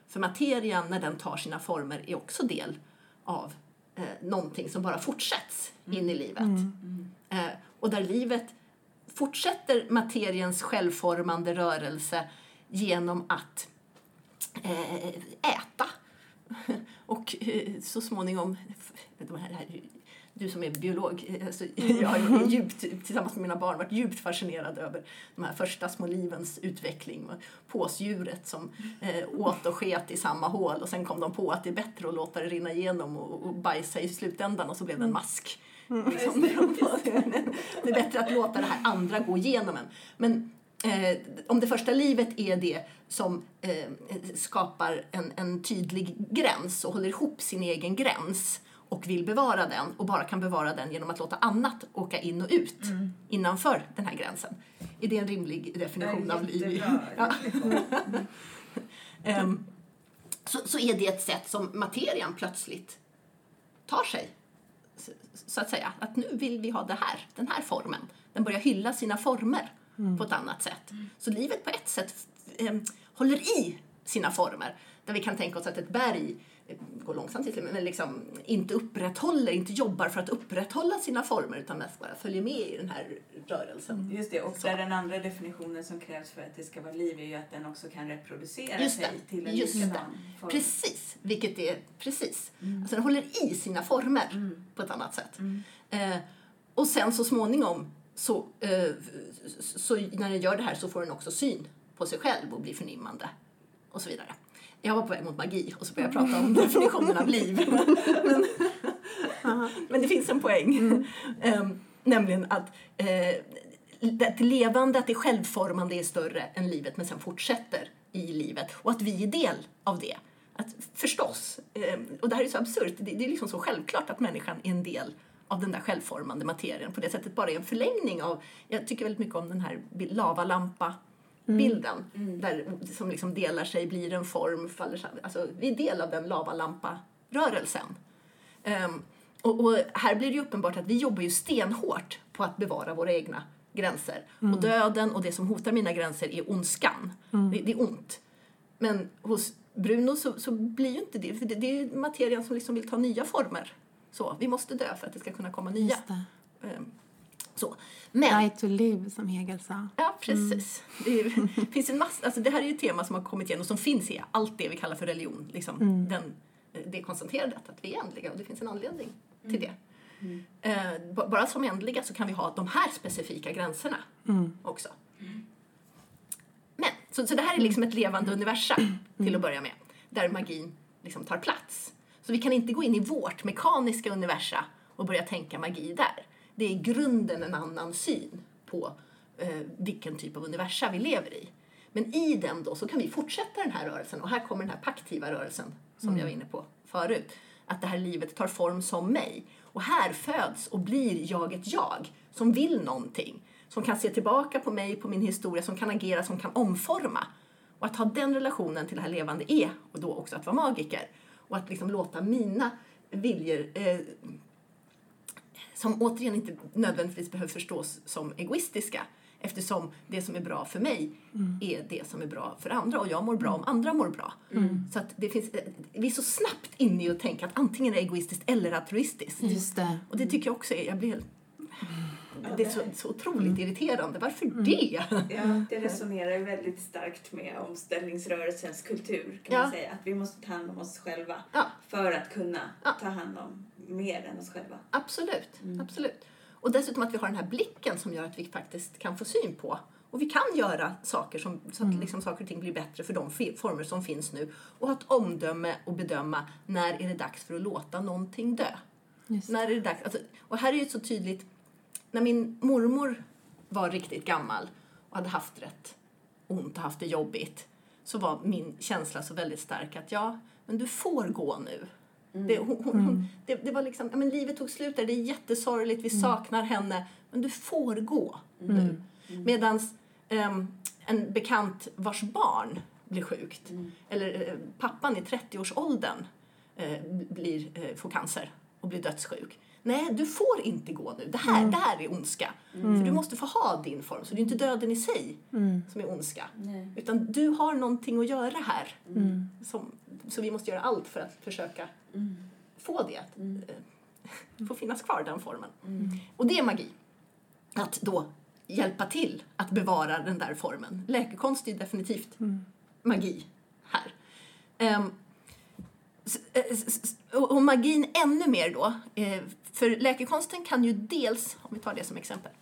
För materian när den tar sina former är också del av eh, någonting som bara fortsätts in i livet. Eh, och där livet fortsätter materiens självformande rörelse genom att eh, äta. [laughs] Och eh, så småningom, de här, du som är biolog, eh, alltså, [laughs] jag har djupt, tillsammans med mina barn varit djupt fascinerad över de här första små livens utveckling. Påsdjuret som eh, åt och sket i samma hål och sen kom de på att det är bättre att låta det rinna igenom och, och bajsa i slutändan och så blev det en mask. Liksom, [laughs] det är bättre att låta det här andra gå igenom en. Men eh, om det första livet är det som eh, skapar en, en tydlig gräns och håller ihop sin egen gräns och vill bevara den och bara kan bevara den genom att låta annat åka in och ut innanför den här gränsen. Är det en rimlig definition av liv? [laughs] Ja. [laughs] Ehm, så, så är det ett sätt som materian plötsligt tar sig. Så, så att säga, att nu vill vi ha det här, den här formen. Den börjar hylla sina former på ett annat sätt. Så livet på ett sätt em, håller i sina former. Där vi kan tänka oss att ett berg går långsamt till men liksom inte upprätthåller, inte jobbar för att upprätthålla sina former utan mest bara följer med i den här rörelsen. Just det, och där den andra definitionen som krävs för att det ska vara liv är ju att den också kan reproducera Just sig det, till en just likadan form. Precis, vilket är precis. Alltså den håller i sina former på ett annat sätt. Eh, och sen så småningom så, eh, så när den gör det här så får den också syn på sig själv och blir förnimmande och så vidare. Jag var på väg mot magi och så började jag prata om [laughs] definitionen av liv. [laughs] Men, men det finns en poäng. Ehm, nämligen att eh, det levande, att det självformande är större än livet men sen fortsätter i livet och att vi är del av det. Att, förstås, eh, och det här är så absurt, det, det är liksom så självklart att människan är en del av den där självformande materien på det sättet bara är en förlängning av, jag tycker väldigt mycket om den här lavalampa bilden där, som liksom delar sig, blir en form, faller samman. Alltså, vi är del av den lavalampa-rörelsen. Ehm, och, och här blir det ju uppenbart att vi jobbar ju stenhårt på att bevara våra egna gränser. Och döden och det som hotar mina gränser är ondskan. Det, det är ont. Men hos Bruno så, så blir ju inte det, för det, det är materian som liksom vill ta nya former. Så, vi måste dö för att det ska kunna komma nya. Ehm, så. Men, Die to live som Hegel sa. Ja, precis. Det, är, [laughs] finns en massa, alltså det här är ju ett tema som har kommit igen och som finns i allt det vi kallar för religion. Liksom, den, det konstaterandet att vi är ändliga och det finns en anledning till det. Eh, b- bara som ändliga så kan vi ha de här specifika gränserna också. Men, så, så det här är liksom ett levande universum till att börja med, där magin liksom tar plats. Så vi kan inte gå in i vårt mekaniska universa och börja tänka magi där. Det är i grunden en annan syn på eh, vilken typ av universa vi lever i. Men i den då så kan vi fortsätta den här rörelsen och här kommer den här paktiva rörelsen som jag var inne på förut. Att det här livet tar form som mig. Och här föds och blir jag ett jag som vill någonting. Som kan se tillbaka på mig, på min historia, som kan agera, som kan omforma. Och att ha den relationen till det här levande är, och då också att vara magiker. Och att liksom låta mina viljor, eh, som återigen inte nödvändigtvis behöver förstås som egoistiska, eftersom det som är bra för mig mm. är det som är bra för andra och jag mår bra om andra mår bra. Mm. Så att det finns, vi är så snabbt inne i att tänka att antingen är det egoistiskt eller altruistiskt. Just det. Och det tycker jag också är, jag blir helt det är så, så otroligt mm. irriterande. Varför mm. det? Ja, det resonerar väldigt starkt med omställningsrörelsens kultur. kan ja. man säga. Att vi måste ta hand om oss själva ja. för att kunna ja. ta hand om mer än oss själva. Absolut, mm. absolut. Och dessutom att vi har den här blicken som gör att vi faktiskt kan få syn på och vi kan göra saker som, så att mm. liksom saker och ting blir bättre för de former som finns nu. Och ha ett omdöme och bedöma när är det dags för att låta någonting dö. När är det dags? Alltså, och här är ju så tydligt när min mormor var riktigt gammal och hade haft rätt ont och haft det jobbigt så var min känsla så väldigt stark att ja, men du får gå nu. Mm. Det, hon, hon, mm. det, det, var liksom, ja, men livet tog slut där, det är jättesorgligt, vi mm. saknar henne, men du får gå mm. nu. Mm. Medan um, ehm, en bekant vars barn blir sjukt, mm. eller uh, pappan i 30-årsåldern uh, blir, uh, får cancer och blir dödssjuk Nej, du får inte gå nu. Det här, mm. det här är ondska. Mm. För du måste få ha din form. Så det är inte döden i sig mm. som är ondska. Nej. Utan du har någonting att göra här. Mm. Som, så vi måste göra allt för att försöka mm. få det. Att, mm. äh, [laughs] få finnas kvar, den formen. Och det är magi. Att då hjälpa till att bevara den där formen. Läkekonst är definitivt magi här. Um, och magin ännu mer då. Eh, för läkekonsten kan ju dels, om vi tar det som exempel,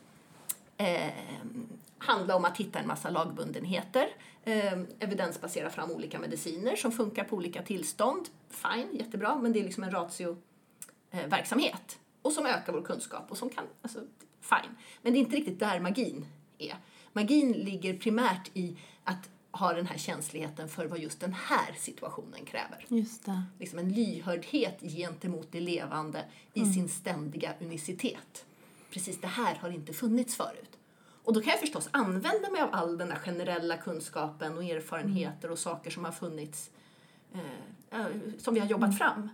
eh, handla om att hitta en massa lagbundenheter, eh, evidensbasera fram olika mediciner som funkar på olika tillstånd. Fine, jättebra, men det är liksom en ratioverksamhet och som ökar vår kunskap och som kan, alltså fine. Men det är inte riktigt där magin är. Magin ligger primärt i att har den här känsligheten för vad just den här situationen kräver. Just det. Liksom en lyhördhet gentemot det levande i mm. sin ständiga unicitet. Precis det här har inte funnits förut. Och då kan jag förstås använda mig av all den här generella kunskapen och erfarenheter och saker som har funnits, eh, som vi har jobbat mm. fram.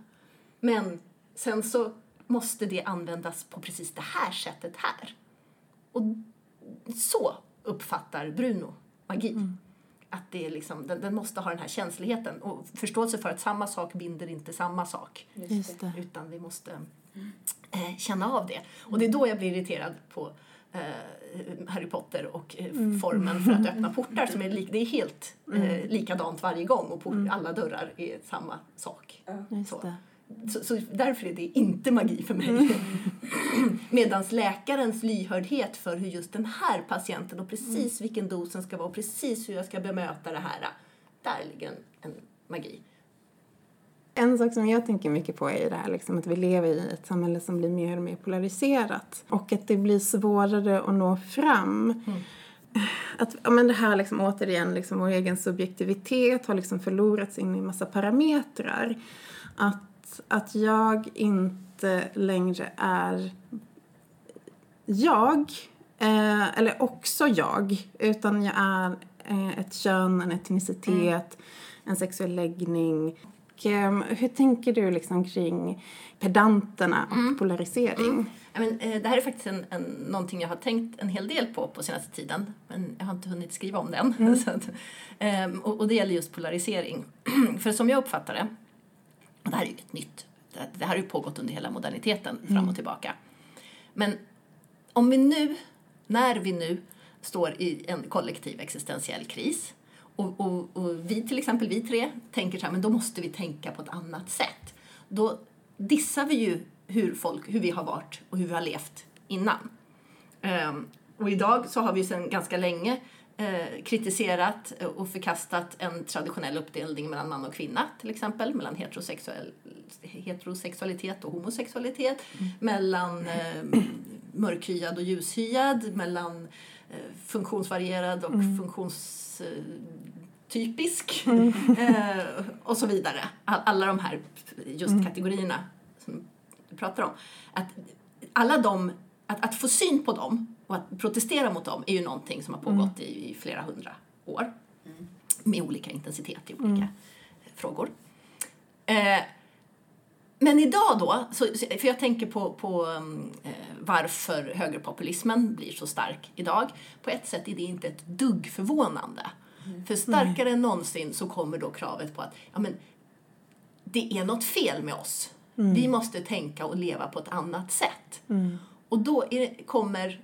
Men sen så måste det användas på precis det här sättet här. Och så uppfattar Bruno magi. Mm att det är liksom, den, den, måste ha den här känsligheten och förståelse för att samma sak binder inte samma sak. Utan vi måste eh, känna av det. Och det är då jag blir irriterad på Harry Potter och eh, mm. formen för att öppna portar. Som är lik, det är helt eh, mm. likadant varje gång och port, mm. alla dörrar är samma sak. Så. Så, så, därför är det inte magi för mig. Mm. [laughs] Medan läkarens lyhördhet för hur just den här patienten och precis mm. vilken dosen ska vara och precis hur jag ska bemöta det här, där ligger en, en magi. En sak som jag tänker mycket på är det här liksom, att vi lever i ett samhälle som blir mer och mer polariserat och att det blir svårare att nå fram. Mm. Att, ja, men det här liksom, återigen, liksom, vår egen subjektivitet har liksom förlorats in i en massa parametrar. Att att jag inte längre är jag, eh, eller också jag, utan jag är eh, ett kön, en etnicitet, mm. en sexuell läggning. Och, eh, hur tänker du liksom kring pedanterna och mm. polarisering? Mm. Ja, men, eh, det här är faktiskt en, en, någonting jag har tänkt en hel del på på senaste tiden, men jag har inte hunnit skriva om den. Mm. [laughs] att, ehm, och, och det gäller just polarisering. [clears throat] För som jag uppfattar det och det här är ju inget nytt. Det här har ju pågått under hela moderniteten fram och mm. tillbaka. Men om vi nu, när vi nu står i en kollektiv existentiell kris och, och, och, vi till exempel, vi tre, tänker så här, men då måste vi tänka på ett annat sätt. Då dissar vi ju hur, folk, hur vi har varit och hur vi har levt innan. Um, och idag så har vi sedan ganska länge eh, kritiserat och förkastat en traditionell uppdelning mellan man och kvinna till exempel, mellan heterosexuell, heterosexualitet och homosexualitet, mm. mellan eh, mörkhyad och ljushyad, mellan eh, funktionsvarierad och mm. Funktionstypisk mm. [laughs] eh, och så vidare. Alla de här just mm. kategorierna som vi pratar om. Att alla de, att, att få syn på dem och att protestera mot dem är ju någonting som har pågått i, i flera hundra år. Med olika intensitet i olika frågor. Eh, men idag då, så, för jag tänker på, på um, eh, varför högerpopulismen blir så stark idag. På ett sätt är det inte ett dugg förvånande. För starkare än någonsin så kommer då kravet på att ja, men, det är något fel med oss. Vi måste tänka och leva på ett annat sätt. Och då det- kommer,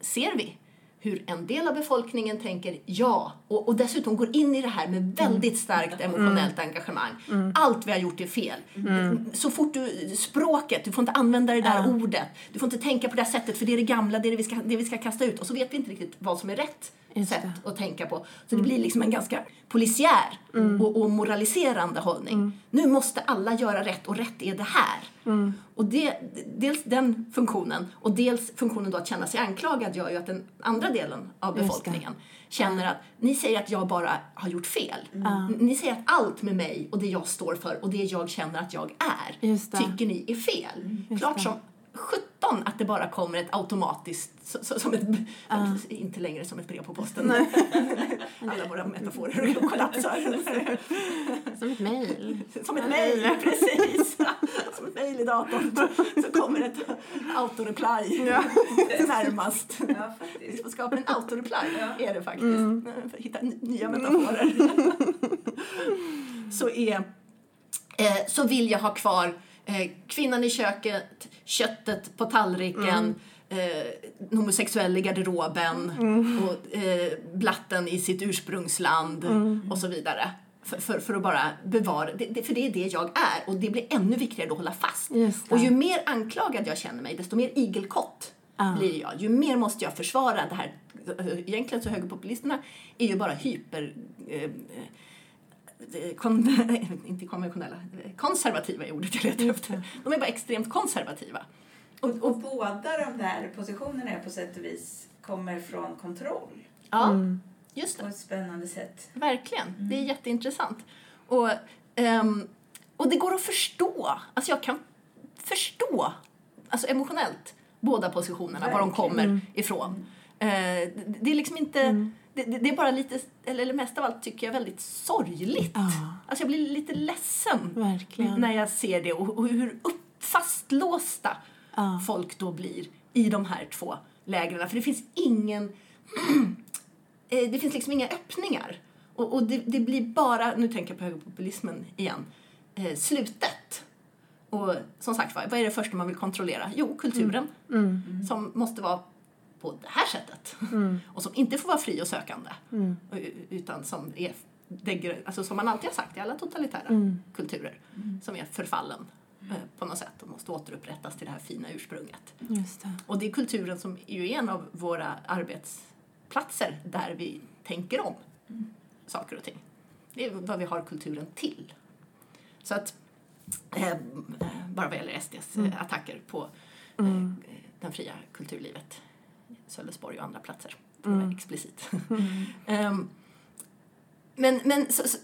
ser vi hur en del av befolkningen tänker ja och, och dessutom går in i det här med väldigt starkt emotionellt engagemang. Allt vi har gjort är fel. Så fort du, språket, du får inte använda det där ordet. Du får inte tänka på det sättet för det är det gamla, det är det vi ska, det vi ska kasta ut. Och så vet vi inte riktigt vad som är rätt sätt att tänka på. Så det blir liksom en ganska polisiär och, och moraliserande hållning. Nu måste alla göra rätt och rätt är det här. Och det, dels den funktionen och dels funktionen då att känna sig anklagad gör ju att den andra delen av befolkningen känner att ni säger att jag bara har gjort fel. N- Ni säger att allt med mig och det jag står för och det jag känner att jag är tycker ni är fel. Just Klart som 17 att det bara kommer ett automatiskt, så, så, som ett, inte längre som ett brev på posten. [laughs] Alla våra metaforer kollapsar. [laughs] Som ett mejl. Som ett mejl, precis. [laughs] Som ett mejl i datorn. Så kommer ett autoreply närmast. Ja, Vi får skapa en autoreply, Ja. är det faktiskt. För att hitta nya metaforer. så, är, eh, så vill jag ha kvar eh, kvinnan i köket, köttet på tallriken, eh, den homosexuell i garderoben och eh, blatten i sitt ursprungsland och så vidare. För, för, för att bara bevara, för det är det jag är och det blir ännu viktigare att hålla fast. Och ju mer anklagad jag känner mig, desto mer igelkott Ja. blir jag. Ju mer måste jag försvara det här. Egentligen så högerpopulisterna är ju bara hyper... Eh, eh, kon, [laughs] inte konventionella, konservativa är ordet jag letar efter. De är bara extremt konservativa. Och, Och, och båda de där positionerna på sätt och vis kommer från kontroll ja, Mm. just på det. ett spännande sätt. Verkligen. Det är jätteintressant. Och, ehm, och det går att förstå. Alltså jag kan förstå alltså emotionellt båda positionerna, var de Verkligen. kommer ifrån. Eh, det, det är liksom inte... Det, det är bara lite, eller, mest av allt tycker jag väldigt sorgligt. Ja. Alltså jag blir lite ledsen Verkligen. när jag ser det och, och hur upp, fastlåsta Ja. folk då blir i de här två lägren. För det finns ingen... [clears throat] eh, det finns liksom inga öppningar. Och, och det, det blir bara, nu tänker jag på högerpopulismen igen, eh, slutet. Och som sagt vad är det första man vill kontrollera? Jo, kulturen. Mm. Som måste vara på det här sättet. Och som inte får vara fri och sökande. Mm. Och- Utan som är, degre- alltså som man alltid har sagt i alla totalitära Mm. kulturer. Som är förfallen eh, på något sätt och måste återupprättas till det här fina ursprunget. Just det. Och det är kulturen som är ju en av våra arbetsplatser där vi tänker om saker och ting. Det är vad vi har kulturen till. Så att, eh, eh, bara vad gäller SDs eh, attacker på eh, den fria kulturlivet, Sölvesborg och andra platser, att vara explicit. [laughs] Ehm, men men så, så,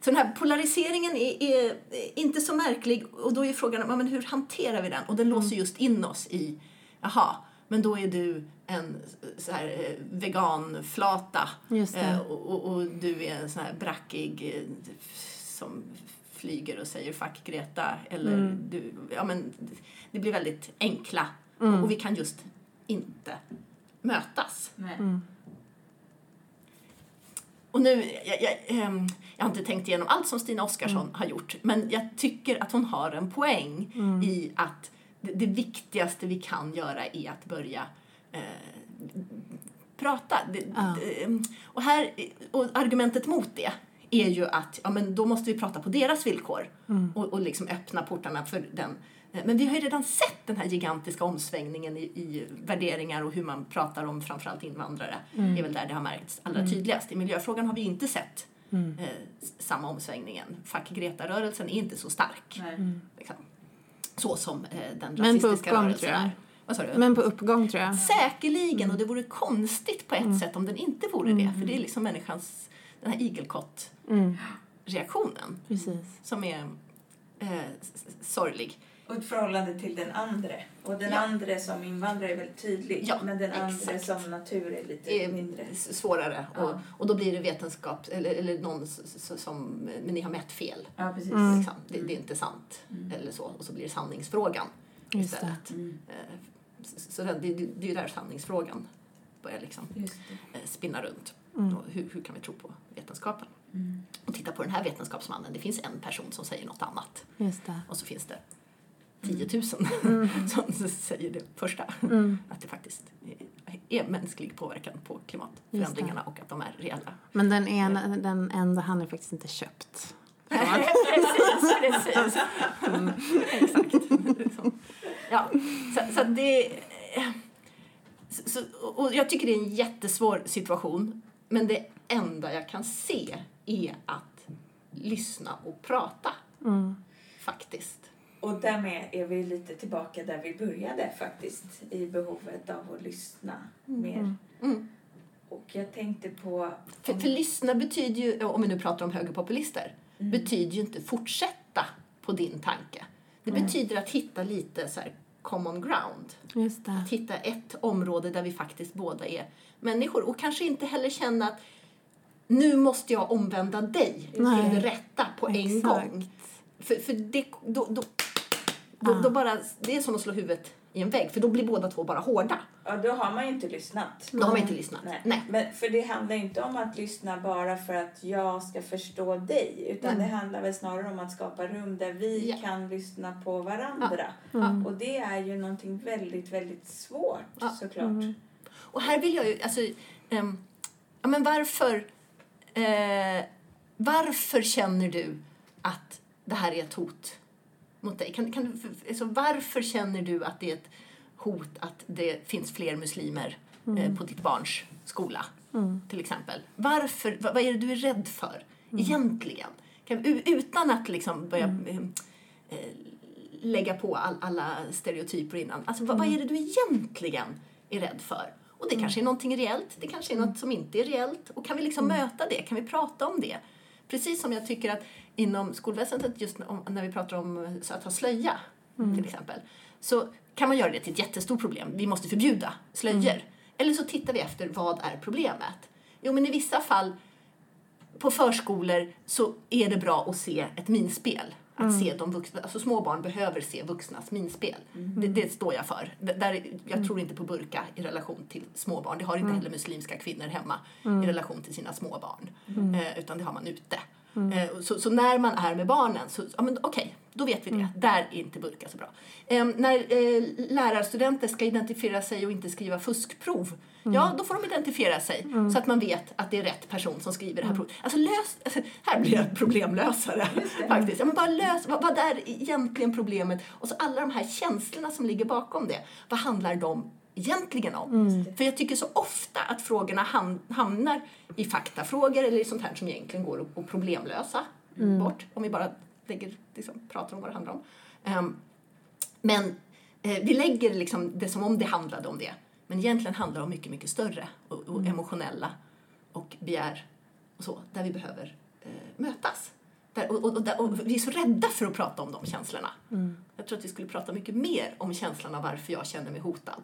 så den här polariseringen är, är inte så märklig och då är frågan men hur hanterar vi den? Och den låser just in oss i, jaha, men då är du en så här, eh, veganflata eh, och, och, och du är en sån här brackig eh, som flyger och säger fuck Greta eller Mm. du, ja men det blir väldigt enkla Mm. och, och vi kan just inte mötas. Nej. Och nu, jag, jag, ehm, jag har inte tänkt igenom allt som Stina Oskarsson har gjort, men jag tycker att hon har en poäng i att det, det viktigaste vi kan göra är att börja eh, prata. Det, Ja. det, ehm, och, här, och argumentet mot det är ju att ja, men då måste vi prata på deras villkor och, och liksom öppna portarna för den. Eh, Men vi har ju redan sett den här gigantiska omsvängningen i, i värderingar och hur man pratar om framförallt invandrare. Det är väl där det har märkts allra tydligast. I miljöfrågan har vi ju inte sett eh, s- samma omsvängningen. Fuck Greta-rörelsen är inte så stark. Nej. Liksom. Så som eh, den Men rasistiska uppgång, rörelsen är. Men på uppgång tror jag. Säkerligen, och det vore konstigt på ett sätt om den inte vore det. För det är liksom människans, den här igelkott-reaktionen Mm. Som är eh, sorglig. Och ett förhållande till den andra. Och den Ja. andra som invandrare är väldigt tydlig. Ja, men den andra exakt. som natur är lite är mindre. svårare. Ja. Och, och då blir det vetenskap, eller, eller någon som, men ni har mätt fel. Ja, precis. Mm. Liksom. Det, det är inte sant. Eller så. Och så blir det sanningsfrågan Just det. istället. Mm. Eh, Så det, det, det är ju där sanningsfrågan börjar liksom det. eh, spinna runt. Mm. Och hur, hur kan vi tro på vetenskapen? Mm. Och titta på den här vetenskapsmannen. Det finns en person som säger något annat. Just det. Och så finns det 10 000 som säger det första. Mm. Att det faktiskt är- mänsklig påverkan på klimatförändringarna och att de är reella. Men den, ena, den enda han är faktiskt inte köpt. [laughs] precis, precis. Mm, exakt. Ja, så, så det... Så, och jag tycker det är en jättesvår situation. Men det enda jag kan se är att lyssna och prata. Mm. Faktiskt. Och därmed är vi lite tillbaka där vi började faktiskt. I behovet av att lyssna mer. Mm. Och jag tänkte på... För, för lyssna betyder ju, om vi nu pratar om högerpopulister, betyder ju inte fortsätta på din tanke. Det betyder att hitta lite så här common ground. Just det. Att hitta ett område där vi faktiskt båda är människor och kanske inte heller känna att nu måste jag omvända dig Nej. till det rätta på en Exakt. gång. För, för det, då, då, då, då bara, det är som att slå huvudet i en vägg för då blir båda två bara hårda. Ja, då har man ju inte lyssnat. Då har man inte lyssnat. Nej. Nej. Men för det handlar inte om att lyssna bara för att jag ska förstå dig. Utan Nej. det handlar väl snarare om att skapa rum där vi Ja. kan lyssna på varandra. Mm. Och det är ju någonting väldigt, väldigt svårt Ja. såklart. Mm. Och här vill jag ju, alltså, ehm, ja men varför, eh, varför känner du att det här är ett hot mot dig? Kan, kan, alltså, varför känner du att det är ett hot att det finns fler muslimer eh, på ditt barns skola? Till exempel. Varför, vad, vad är det du är rädd för egentligen? Kan, utan att liksom börja eh, eh, lägga på all, alla stereotyper innan. Alltså, vad, vad är det du egentligen är rädd för? Och det kanske är någonting reellt, det kanske är något som inte är reellt. Och kan vi liksom möta det? Kan vi prata om det? Precis som jag tycker att inom skolväsendet, just när- vi pratar om eh, att ha slöja till exempel, så kan man göra det till ett jättestort problem. Vi måste förbjuda slöjor. Eller så tittar vi efter, vad är problemet? Jo, men i vissa fall på förskolor så är det bra att se ett minspel. Att se de vuxna, alltså små barn behöver se vuxnas minspel. Det, det står jag för. D- Där, jag tror inte på burka i relation till små barn. Det har inte heller muslimska kvinnor hemma i relation till sina små barn. Eh, utan det har man ute. Eh, så, så när man är med barnen så, ja men okej, då vet vi det. Där är inte burka så bra. Eh, när eh, lärarstudenter ska identifiera sig och inte skriva fuskprov, ja då får de identifiera sig så att man vet att det är rätt person som skriver det här provet. Alltså lös, alltså, här blir jag problemlösare faktiskt. Ja, men bara lös, vad, vad är egentligen problemet? Och så alla de här känslorna som ligger bakom det, vad handlar de egentligen om? För jag tycker så ofta att frågorna ham- hamnar i faktafrågor eller i sånt här som egentligen går att, problemlösa bort. Om vi bara lägger, liksom, pratar om vad det handlar om. Ehm, men eh, vi lägger liksom det som om det handlade om det. Men egentligen handlar det om mycket, mycket större och, och emotionella och begär och så, där vi behöver eh, mötas. Där, och, och, och, vi är så rädda för att prata om de känslorna. Jag tror att vi skulle prata mycket mer om känslan av varför jag känner mig hotad.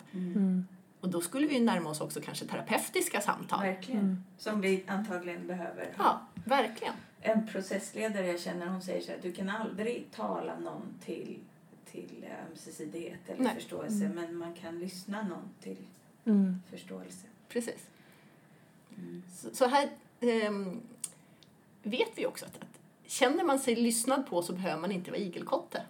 Och då skulle vi närma oss också kanske terapeutiska samtal. Verkligen. Som vi antagligen behöver. Ja, verkligen. En processledare jag känner hon säger så här, du kan aldrig tala någon till, till ömsesidighet eller Nej. förståelse men man kan lyssna någon till Mm. förståelse. Precis. Så, så här ehm, vet vi också att, att känner man sig lyssnad på så behöver man inte vara igelkotte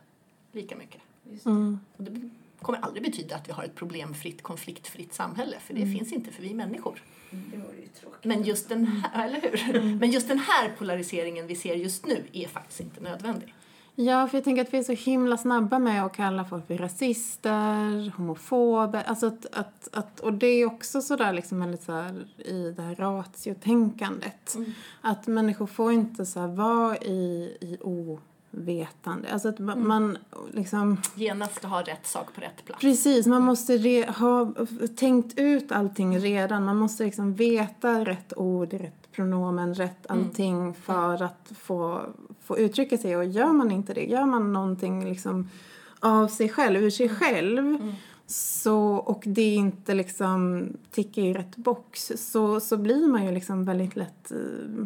lika mycket. Just det. Mm. Och det kommer aldrig betyda att vi har ett problemfritt, konfliktfritt samhälle, för det finns inte, för vi människor. Det vore ju tråkigt. Men just, den här, [laughs] eller hur? Men just den här polariseringen vi ser just nu är faktiskt inte nödvändig. Ja, för jag tänker att vi är så himla snabba med att kalla folk för rasister, homofober. Alltså att, att, att, och det är också sådär liksom väldigt så i det här ratiotänkandet. Att människor får inte så vara i, i ovetande. Alltså att man, man liksom... Genast ha rätt sak på rätt plats. Precis, man måste re- ha tänkt ut allting redan. Man måste liksom veta rätt ord rätt pronomen, rätt allting för att få, få uttrycka sig. Och gör man inte det, gör man någonting liksom av sig själv, ur sig själv så, och det inte liksom tickar i rätt box så, så blir man ju liksom väldigt lätt eh,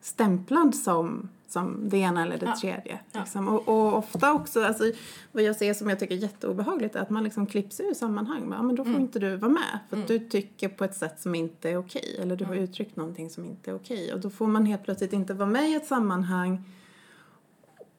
stämplad som, som det ena eller det Ja. tredje. Liksom. Och, och ofta också, alltså, vad jag ser som jag tycker är jätteobehagligt är att man liksom klipps ur sammanhang. Ja, men då får Mm. inte du vara med för att du tycker på ett sätt som inte är okej. Eller du har Mm. uttryckt någonting som inte är okej. Och då får man helt plötsligt inte vara med i ett sammanhang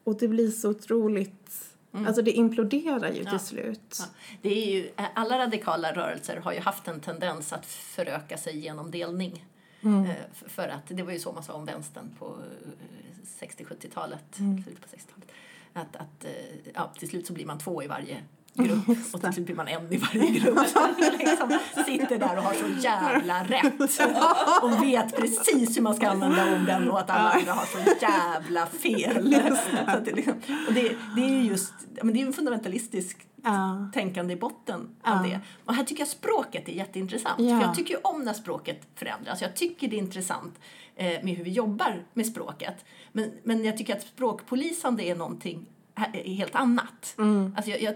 och det blir så otroligt... Alltså det imploderar ju Mm. Ja. till slut. Ja, det är ju, alla radikala rörelser har ju haft en tendens att föröka sig genom delning. Mm. Eh, För att det var ju så man sa om vänstern på eh, 60-70-talet, Mm. slutet på 60-talet. Att, att eh, ja, till slut så blir man två i varje grupp och till slut blir man en i varje grupp. [laughs] Man [laughs] liksom sitter där och har så jävla rätt och vet precis hur man ska använda orden och att alla andra har så jävla fel. Så det, liksom, och det, det är ju just, men det är ju en fundamentalistisk Ja. tänkande i botten Ja. av det. Och här tycker jag språket är jätteintressant. Ja. För jag tycker ju om när språket förändras. Jag tycker det är intressant eh, med hur vi jobbar med språket. Men, men jag tycker att språkpolisande är någonting är helt annat. Alltså jag, jag,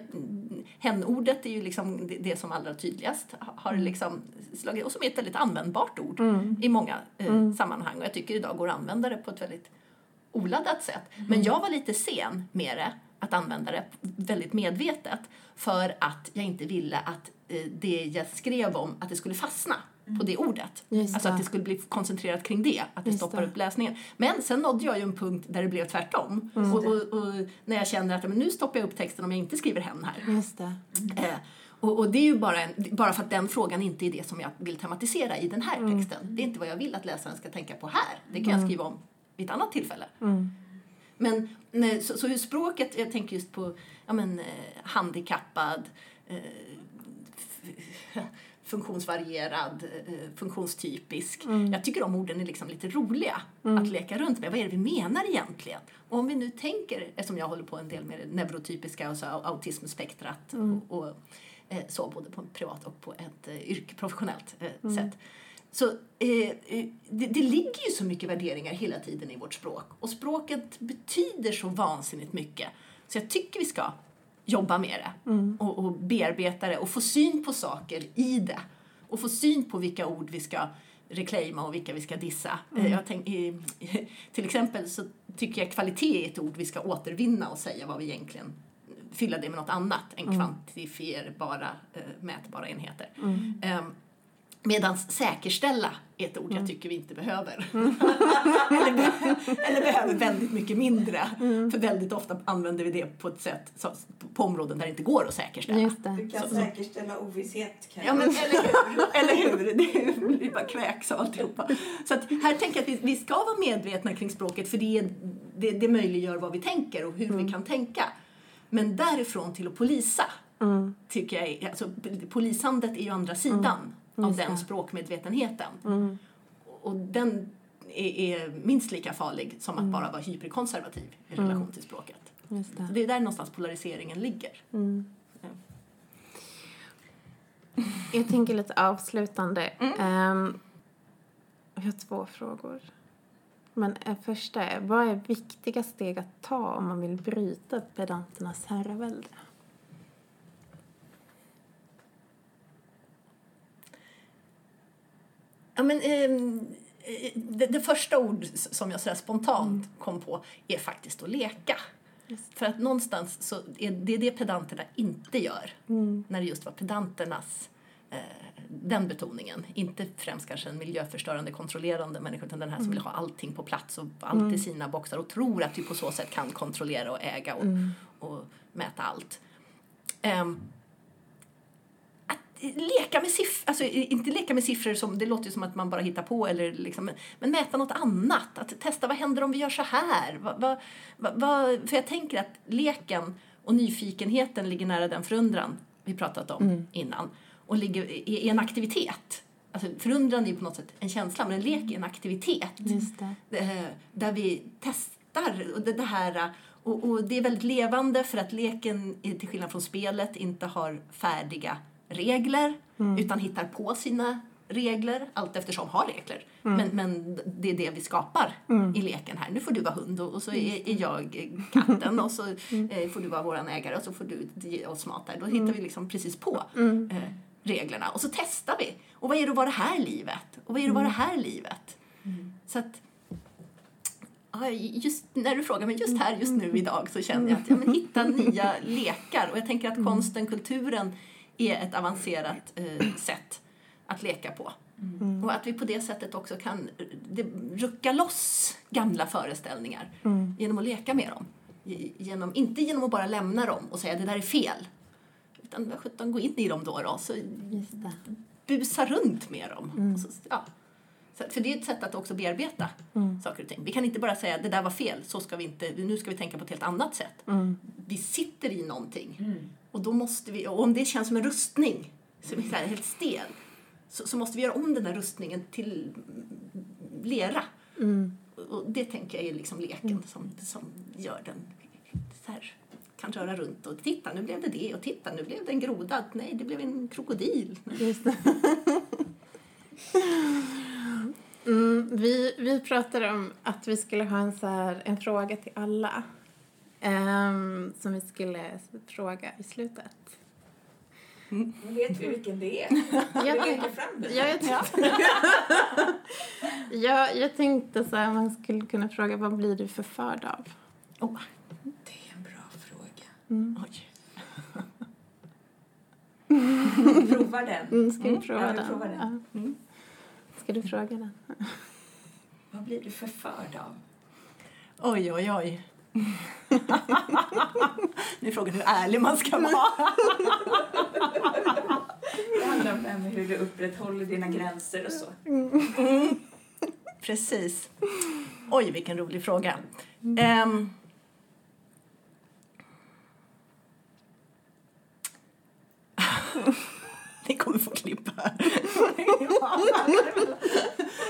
hen-ordet är ju liksom det, det som allra tydligast ha- har liksom slagit och som är ett väldigt användbart ord i många eh, sammanhang. Och jag tycker idag går att använda det på ett väldigt oladdat sätt. Men jag var lite sen med det, att använda det väldigt medvetet för att jag inte ville att eh, det jag skrev om, att det skulle fastna på det ordet. Just alltså det. att det skulle bli koncentrerat kring det, att det Just stoppar det. upp läsningen. Men sen nådde jag ju en punkt där det blev tvärtom. Mm. Och, och, och när jag kände att men nu stoppar jag upp texten om jag inte skriver hen här. Just det. Eh, och, och det är ju bara, en, bara för att den frågan inte är det som jag vill tematisera i den här Mm. texten. Det är inte vad jag vill att läsaren ska tänka på här. Det kan jag skriva om vid ett annat tillfälle. Mm. Men nej, så, så hur språket, jag tänker just på ja, men, eh, handikappad, eh, [laughs] funktionsvarierad, eh, funktionstypisk. Jag tycker de orden är liksom lite roliga att leka runt med. Vad är det vi menar egentligen? Och om vi nu tänker, eftersom jag håller på en del med det neurotypiska och så autismspektrat och, och eh, så både på privat och på ett eh, professionellt eh, sätt. Så eh, eh, det, det ligger ju så mycket värderingar hela tiden i vårt språk. Och språket betyder så vansinnigt mycket. Så jag tycker vi ska jobba med det. Och, och bearbeta det. Och få syn på saker i det. Och få syn på vilka ord vi ska reclaima och vilka vi ska dissa. Eh, Jag tänk, [laughs] till exempel så tycker jag kvalitet är ett ord vi ska återvinna och säga vad vi egentligen fylla det med något annat än kvantifierbara, eh, mätbara enheter. Um, Medan säkerställa är ett ord jag tycker vi inte behöver. [laughs] eller, be- eller behöver väldigt mycket mindre. För väldigt ofta använder vi det på ett sätt så, på områden där det inte går att säkerställa. Just det. Du kan säkerställa ovisshet. Kan Ja men eller hur, [laughs] eller hur? Det blir bara kväks av alltihopa. Så att här tänker jag att vi, vi ska vara medvetna kring språket för det, det, det möjliggör vad vi tänker och hur vi kan tänka. Men därifrån till att polisa tycker jag är, alltså polisandet är ju andra sidan av den språkmedvetenheten. Och den är, är minst lika farlig som att bara vara hyperkonservativ i relation till språket. Just det. Så det är där någonstans polariseringen ligger. [laughs] Jag tänker lite avslutande. Ehm, jag har två frågor. Men eh, första är, vad är viktiga steg att ta om man vill bryta pedanternas herravälde? Ja, men, ehm, eh, det, det första ord som jag sådär spontant kom på är faktiskt att leka. För att någonstans så är det det pedanterna inte gör. När det just var pedanternas eh, den betoningen. Inte främst kanske en miljöförstörande, kontrollerande människa utan den här som vill ha allting på plats och allt i sina boxar och tror att vi på så sätt kan kontrollera och äga och, och mäta allt. Att leka med siffror, alltså inte leka med siffror som, det låter som att man bara hittar på eller liksom, men, mäta något annat. Att testa vad händer om vi gör så här? Vad, vad, vad, för jag tänker att leken och nyfikenheten ligger nära den förundran vi pratat om innan och ligger i, en aktivitet. Alltså förundran är ju på något sätt en känsla men en lek är en aktivitet eh, där vi testar och det, här och, och det är väldigt levande för att leken till skillnad från spelet inte har färdiga regler utan hittar på sina regler allt eftersom har regler. Men, men det är det vi skapar i leken här. Nu får du vara hund och, och så är, är jag katten och så [laughs] eh, får du vara våran ägare och så får du ge oss mat där. Då hittar vi liksom precis på eh, reglerna och så testar vi. Och vad är det att vara det här livet? Och vad är det att vara det här livet? Så att just när du frågar mig just här, just nu idag så känner jag att ja, men hitta [laughs] nya lekar. Och jag tänker att konsten, kulturen är ett avancerat eh, sätt att leka på. Och att vi på det sättet också kan det, rucka loss gamla föreställningar genom att leka med dem. Ge- Genom, inte genom att bara lämna dem och säga det där är fel. Utan sjutton, gå in i dem då, då så Just det. busa runt med dem. Och så, ja. så, för det är ett sätt att också bearbeta saker och ting. Vi kan inte bara säga det där var fel, så ska vi inte, nu ska vi tänka på ett helt annat sätt. Vi sitter i någonting och då måste vi, och om det känns som en rustning, som är helt stel, så, så måste vi göra om den här rustningen till lera. Och det tänker jag är liksom leken som, som gör den så här, kan röra runt och titta nu blev det det och titta nu blev det en groda, nej det blev en krokodil. [laughs] Mm, vi, vi pratade om att vi skulle ha en, så här, en fråga till alla. Ehm, som vi skulle fråga i slutet. Nu vet vi vilken det är. Jag, tänk, lägger fram den. ja, jag, tänkte, [laughs] jag, jag tänkte så här, man skulle kunna fråga vad blir du förförd av? Oh, Det är en bra fråga. oj. [laughs] Vi provar den. Mm, ska vi prova ja, vi den? den. Ja. Ska du fråga den? Vad blir du förförd av? Oj, oj, oj. [laughs] nu är frågan hur ärlig man ska vara. Det handlar om hur du upprätthåller dina gränser och så. Precis. Oj, vilken rolig fråga. Ehm. [laughs] Ni kommer få klippa [laughs] här.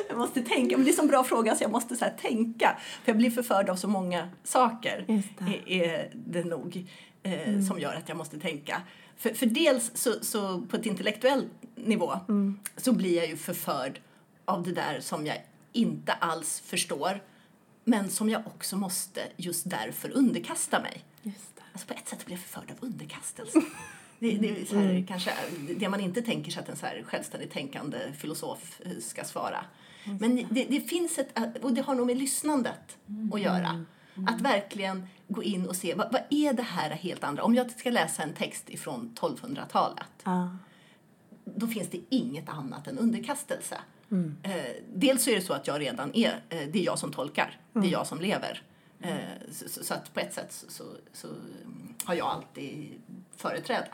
Jag måste tänka, men det är en bra fråga så jag måste så tänka. För jag blir förförd av så många saker. Det. Är, är det nog. Eh, Som gör att jag måste tänka. För, för dels så, så på ett intellektuell nivå så blir jag ju förförd av det där som jag inte alls förstår men som jag också måste just därför underkasta mig. Just det. Alltså på ett sätt blir jag förförd av underkastelse. [laughs] Det, det är så här, kanske det man inte tänker sig att en så här självständigt tänkande filosof eh, ska svara. Men det, det finns ett, och det har nog med lyssnandet att göra. Att verkligen gå in och se, vad, vad är det här helt andra? Om jag ska läsa en text ifrån 1200-talet Ja. då finns det inget annat än underkastelse. Eh, dels så är det så att jag redan är, eh, det är jag som tolkar, det är jag som lever. Eh, så, så, så att på ett sätt så, så, så mm, har jag alltid företräde.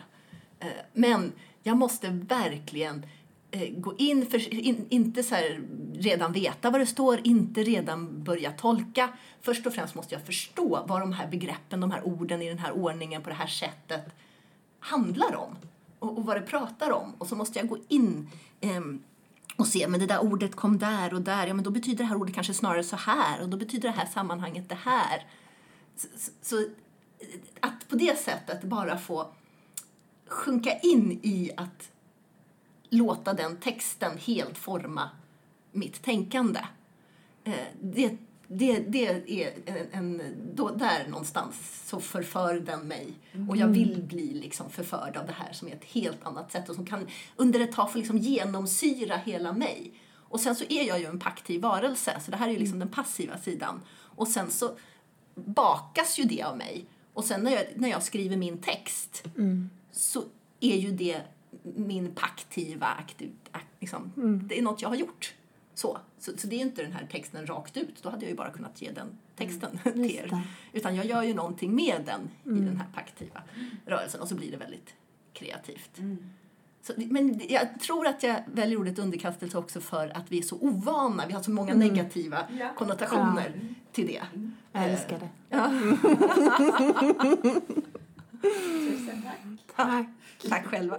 Eh, men jag måste verkligen gå in, för, in, inte så här redan veta vad det står, inte redan börja tolka. Först och främst måste jag förstå vad de här begreppen, de här orden i den här ordningen på det här sättet handlar om och, och vad det pratar om. Och så måste jag gå in eh, och se, men det där ordet kom där och där, ja men då betyder det här ordet kanske snarare så här och då betyder det här sammanhanget det här. Så, så, eh, att på det sättet bara få sjunka in i att låta den texten helt forma mitt tänkande. Eh, det, det, det är en, en, då, där någonstans så förför den mig. Och jag vill bli liksom förförd av det här som är ett helt annat sätt och som kan under ett tag få liksom genomsyra hela mig. Och sen så är jag ju en paktiv varelse, så det här är ju liksom den passiva sidan. Och sen så bakas ju det av mig. Och sen när jag, när jag skriver min text så är ju det min paktiva aktiv, ak, liksom, Det är något jag har gjort. Så. Så, så det är inte den här texten rakt ut. Då hade jag ju bara kunnat ge den texten till er. Utan jag gör ju någonting med den i den här paktiva rörelsen och så blir det väldigt kreativt. Så, men jag tror att jag väljer ordet underkastelse också för att vi är så ovana. Vi har så många negativa Ja. konnotationer till det. Jag älskar det. Ja. [laughs] [laughs] Tusen tack. Tack. Tack själva.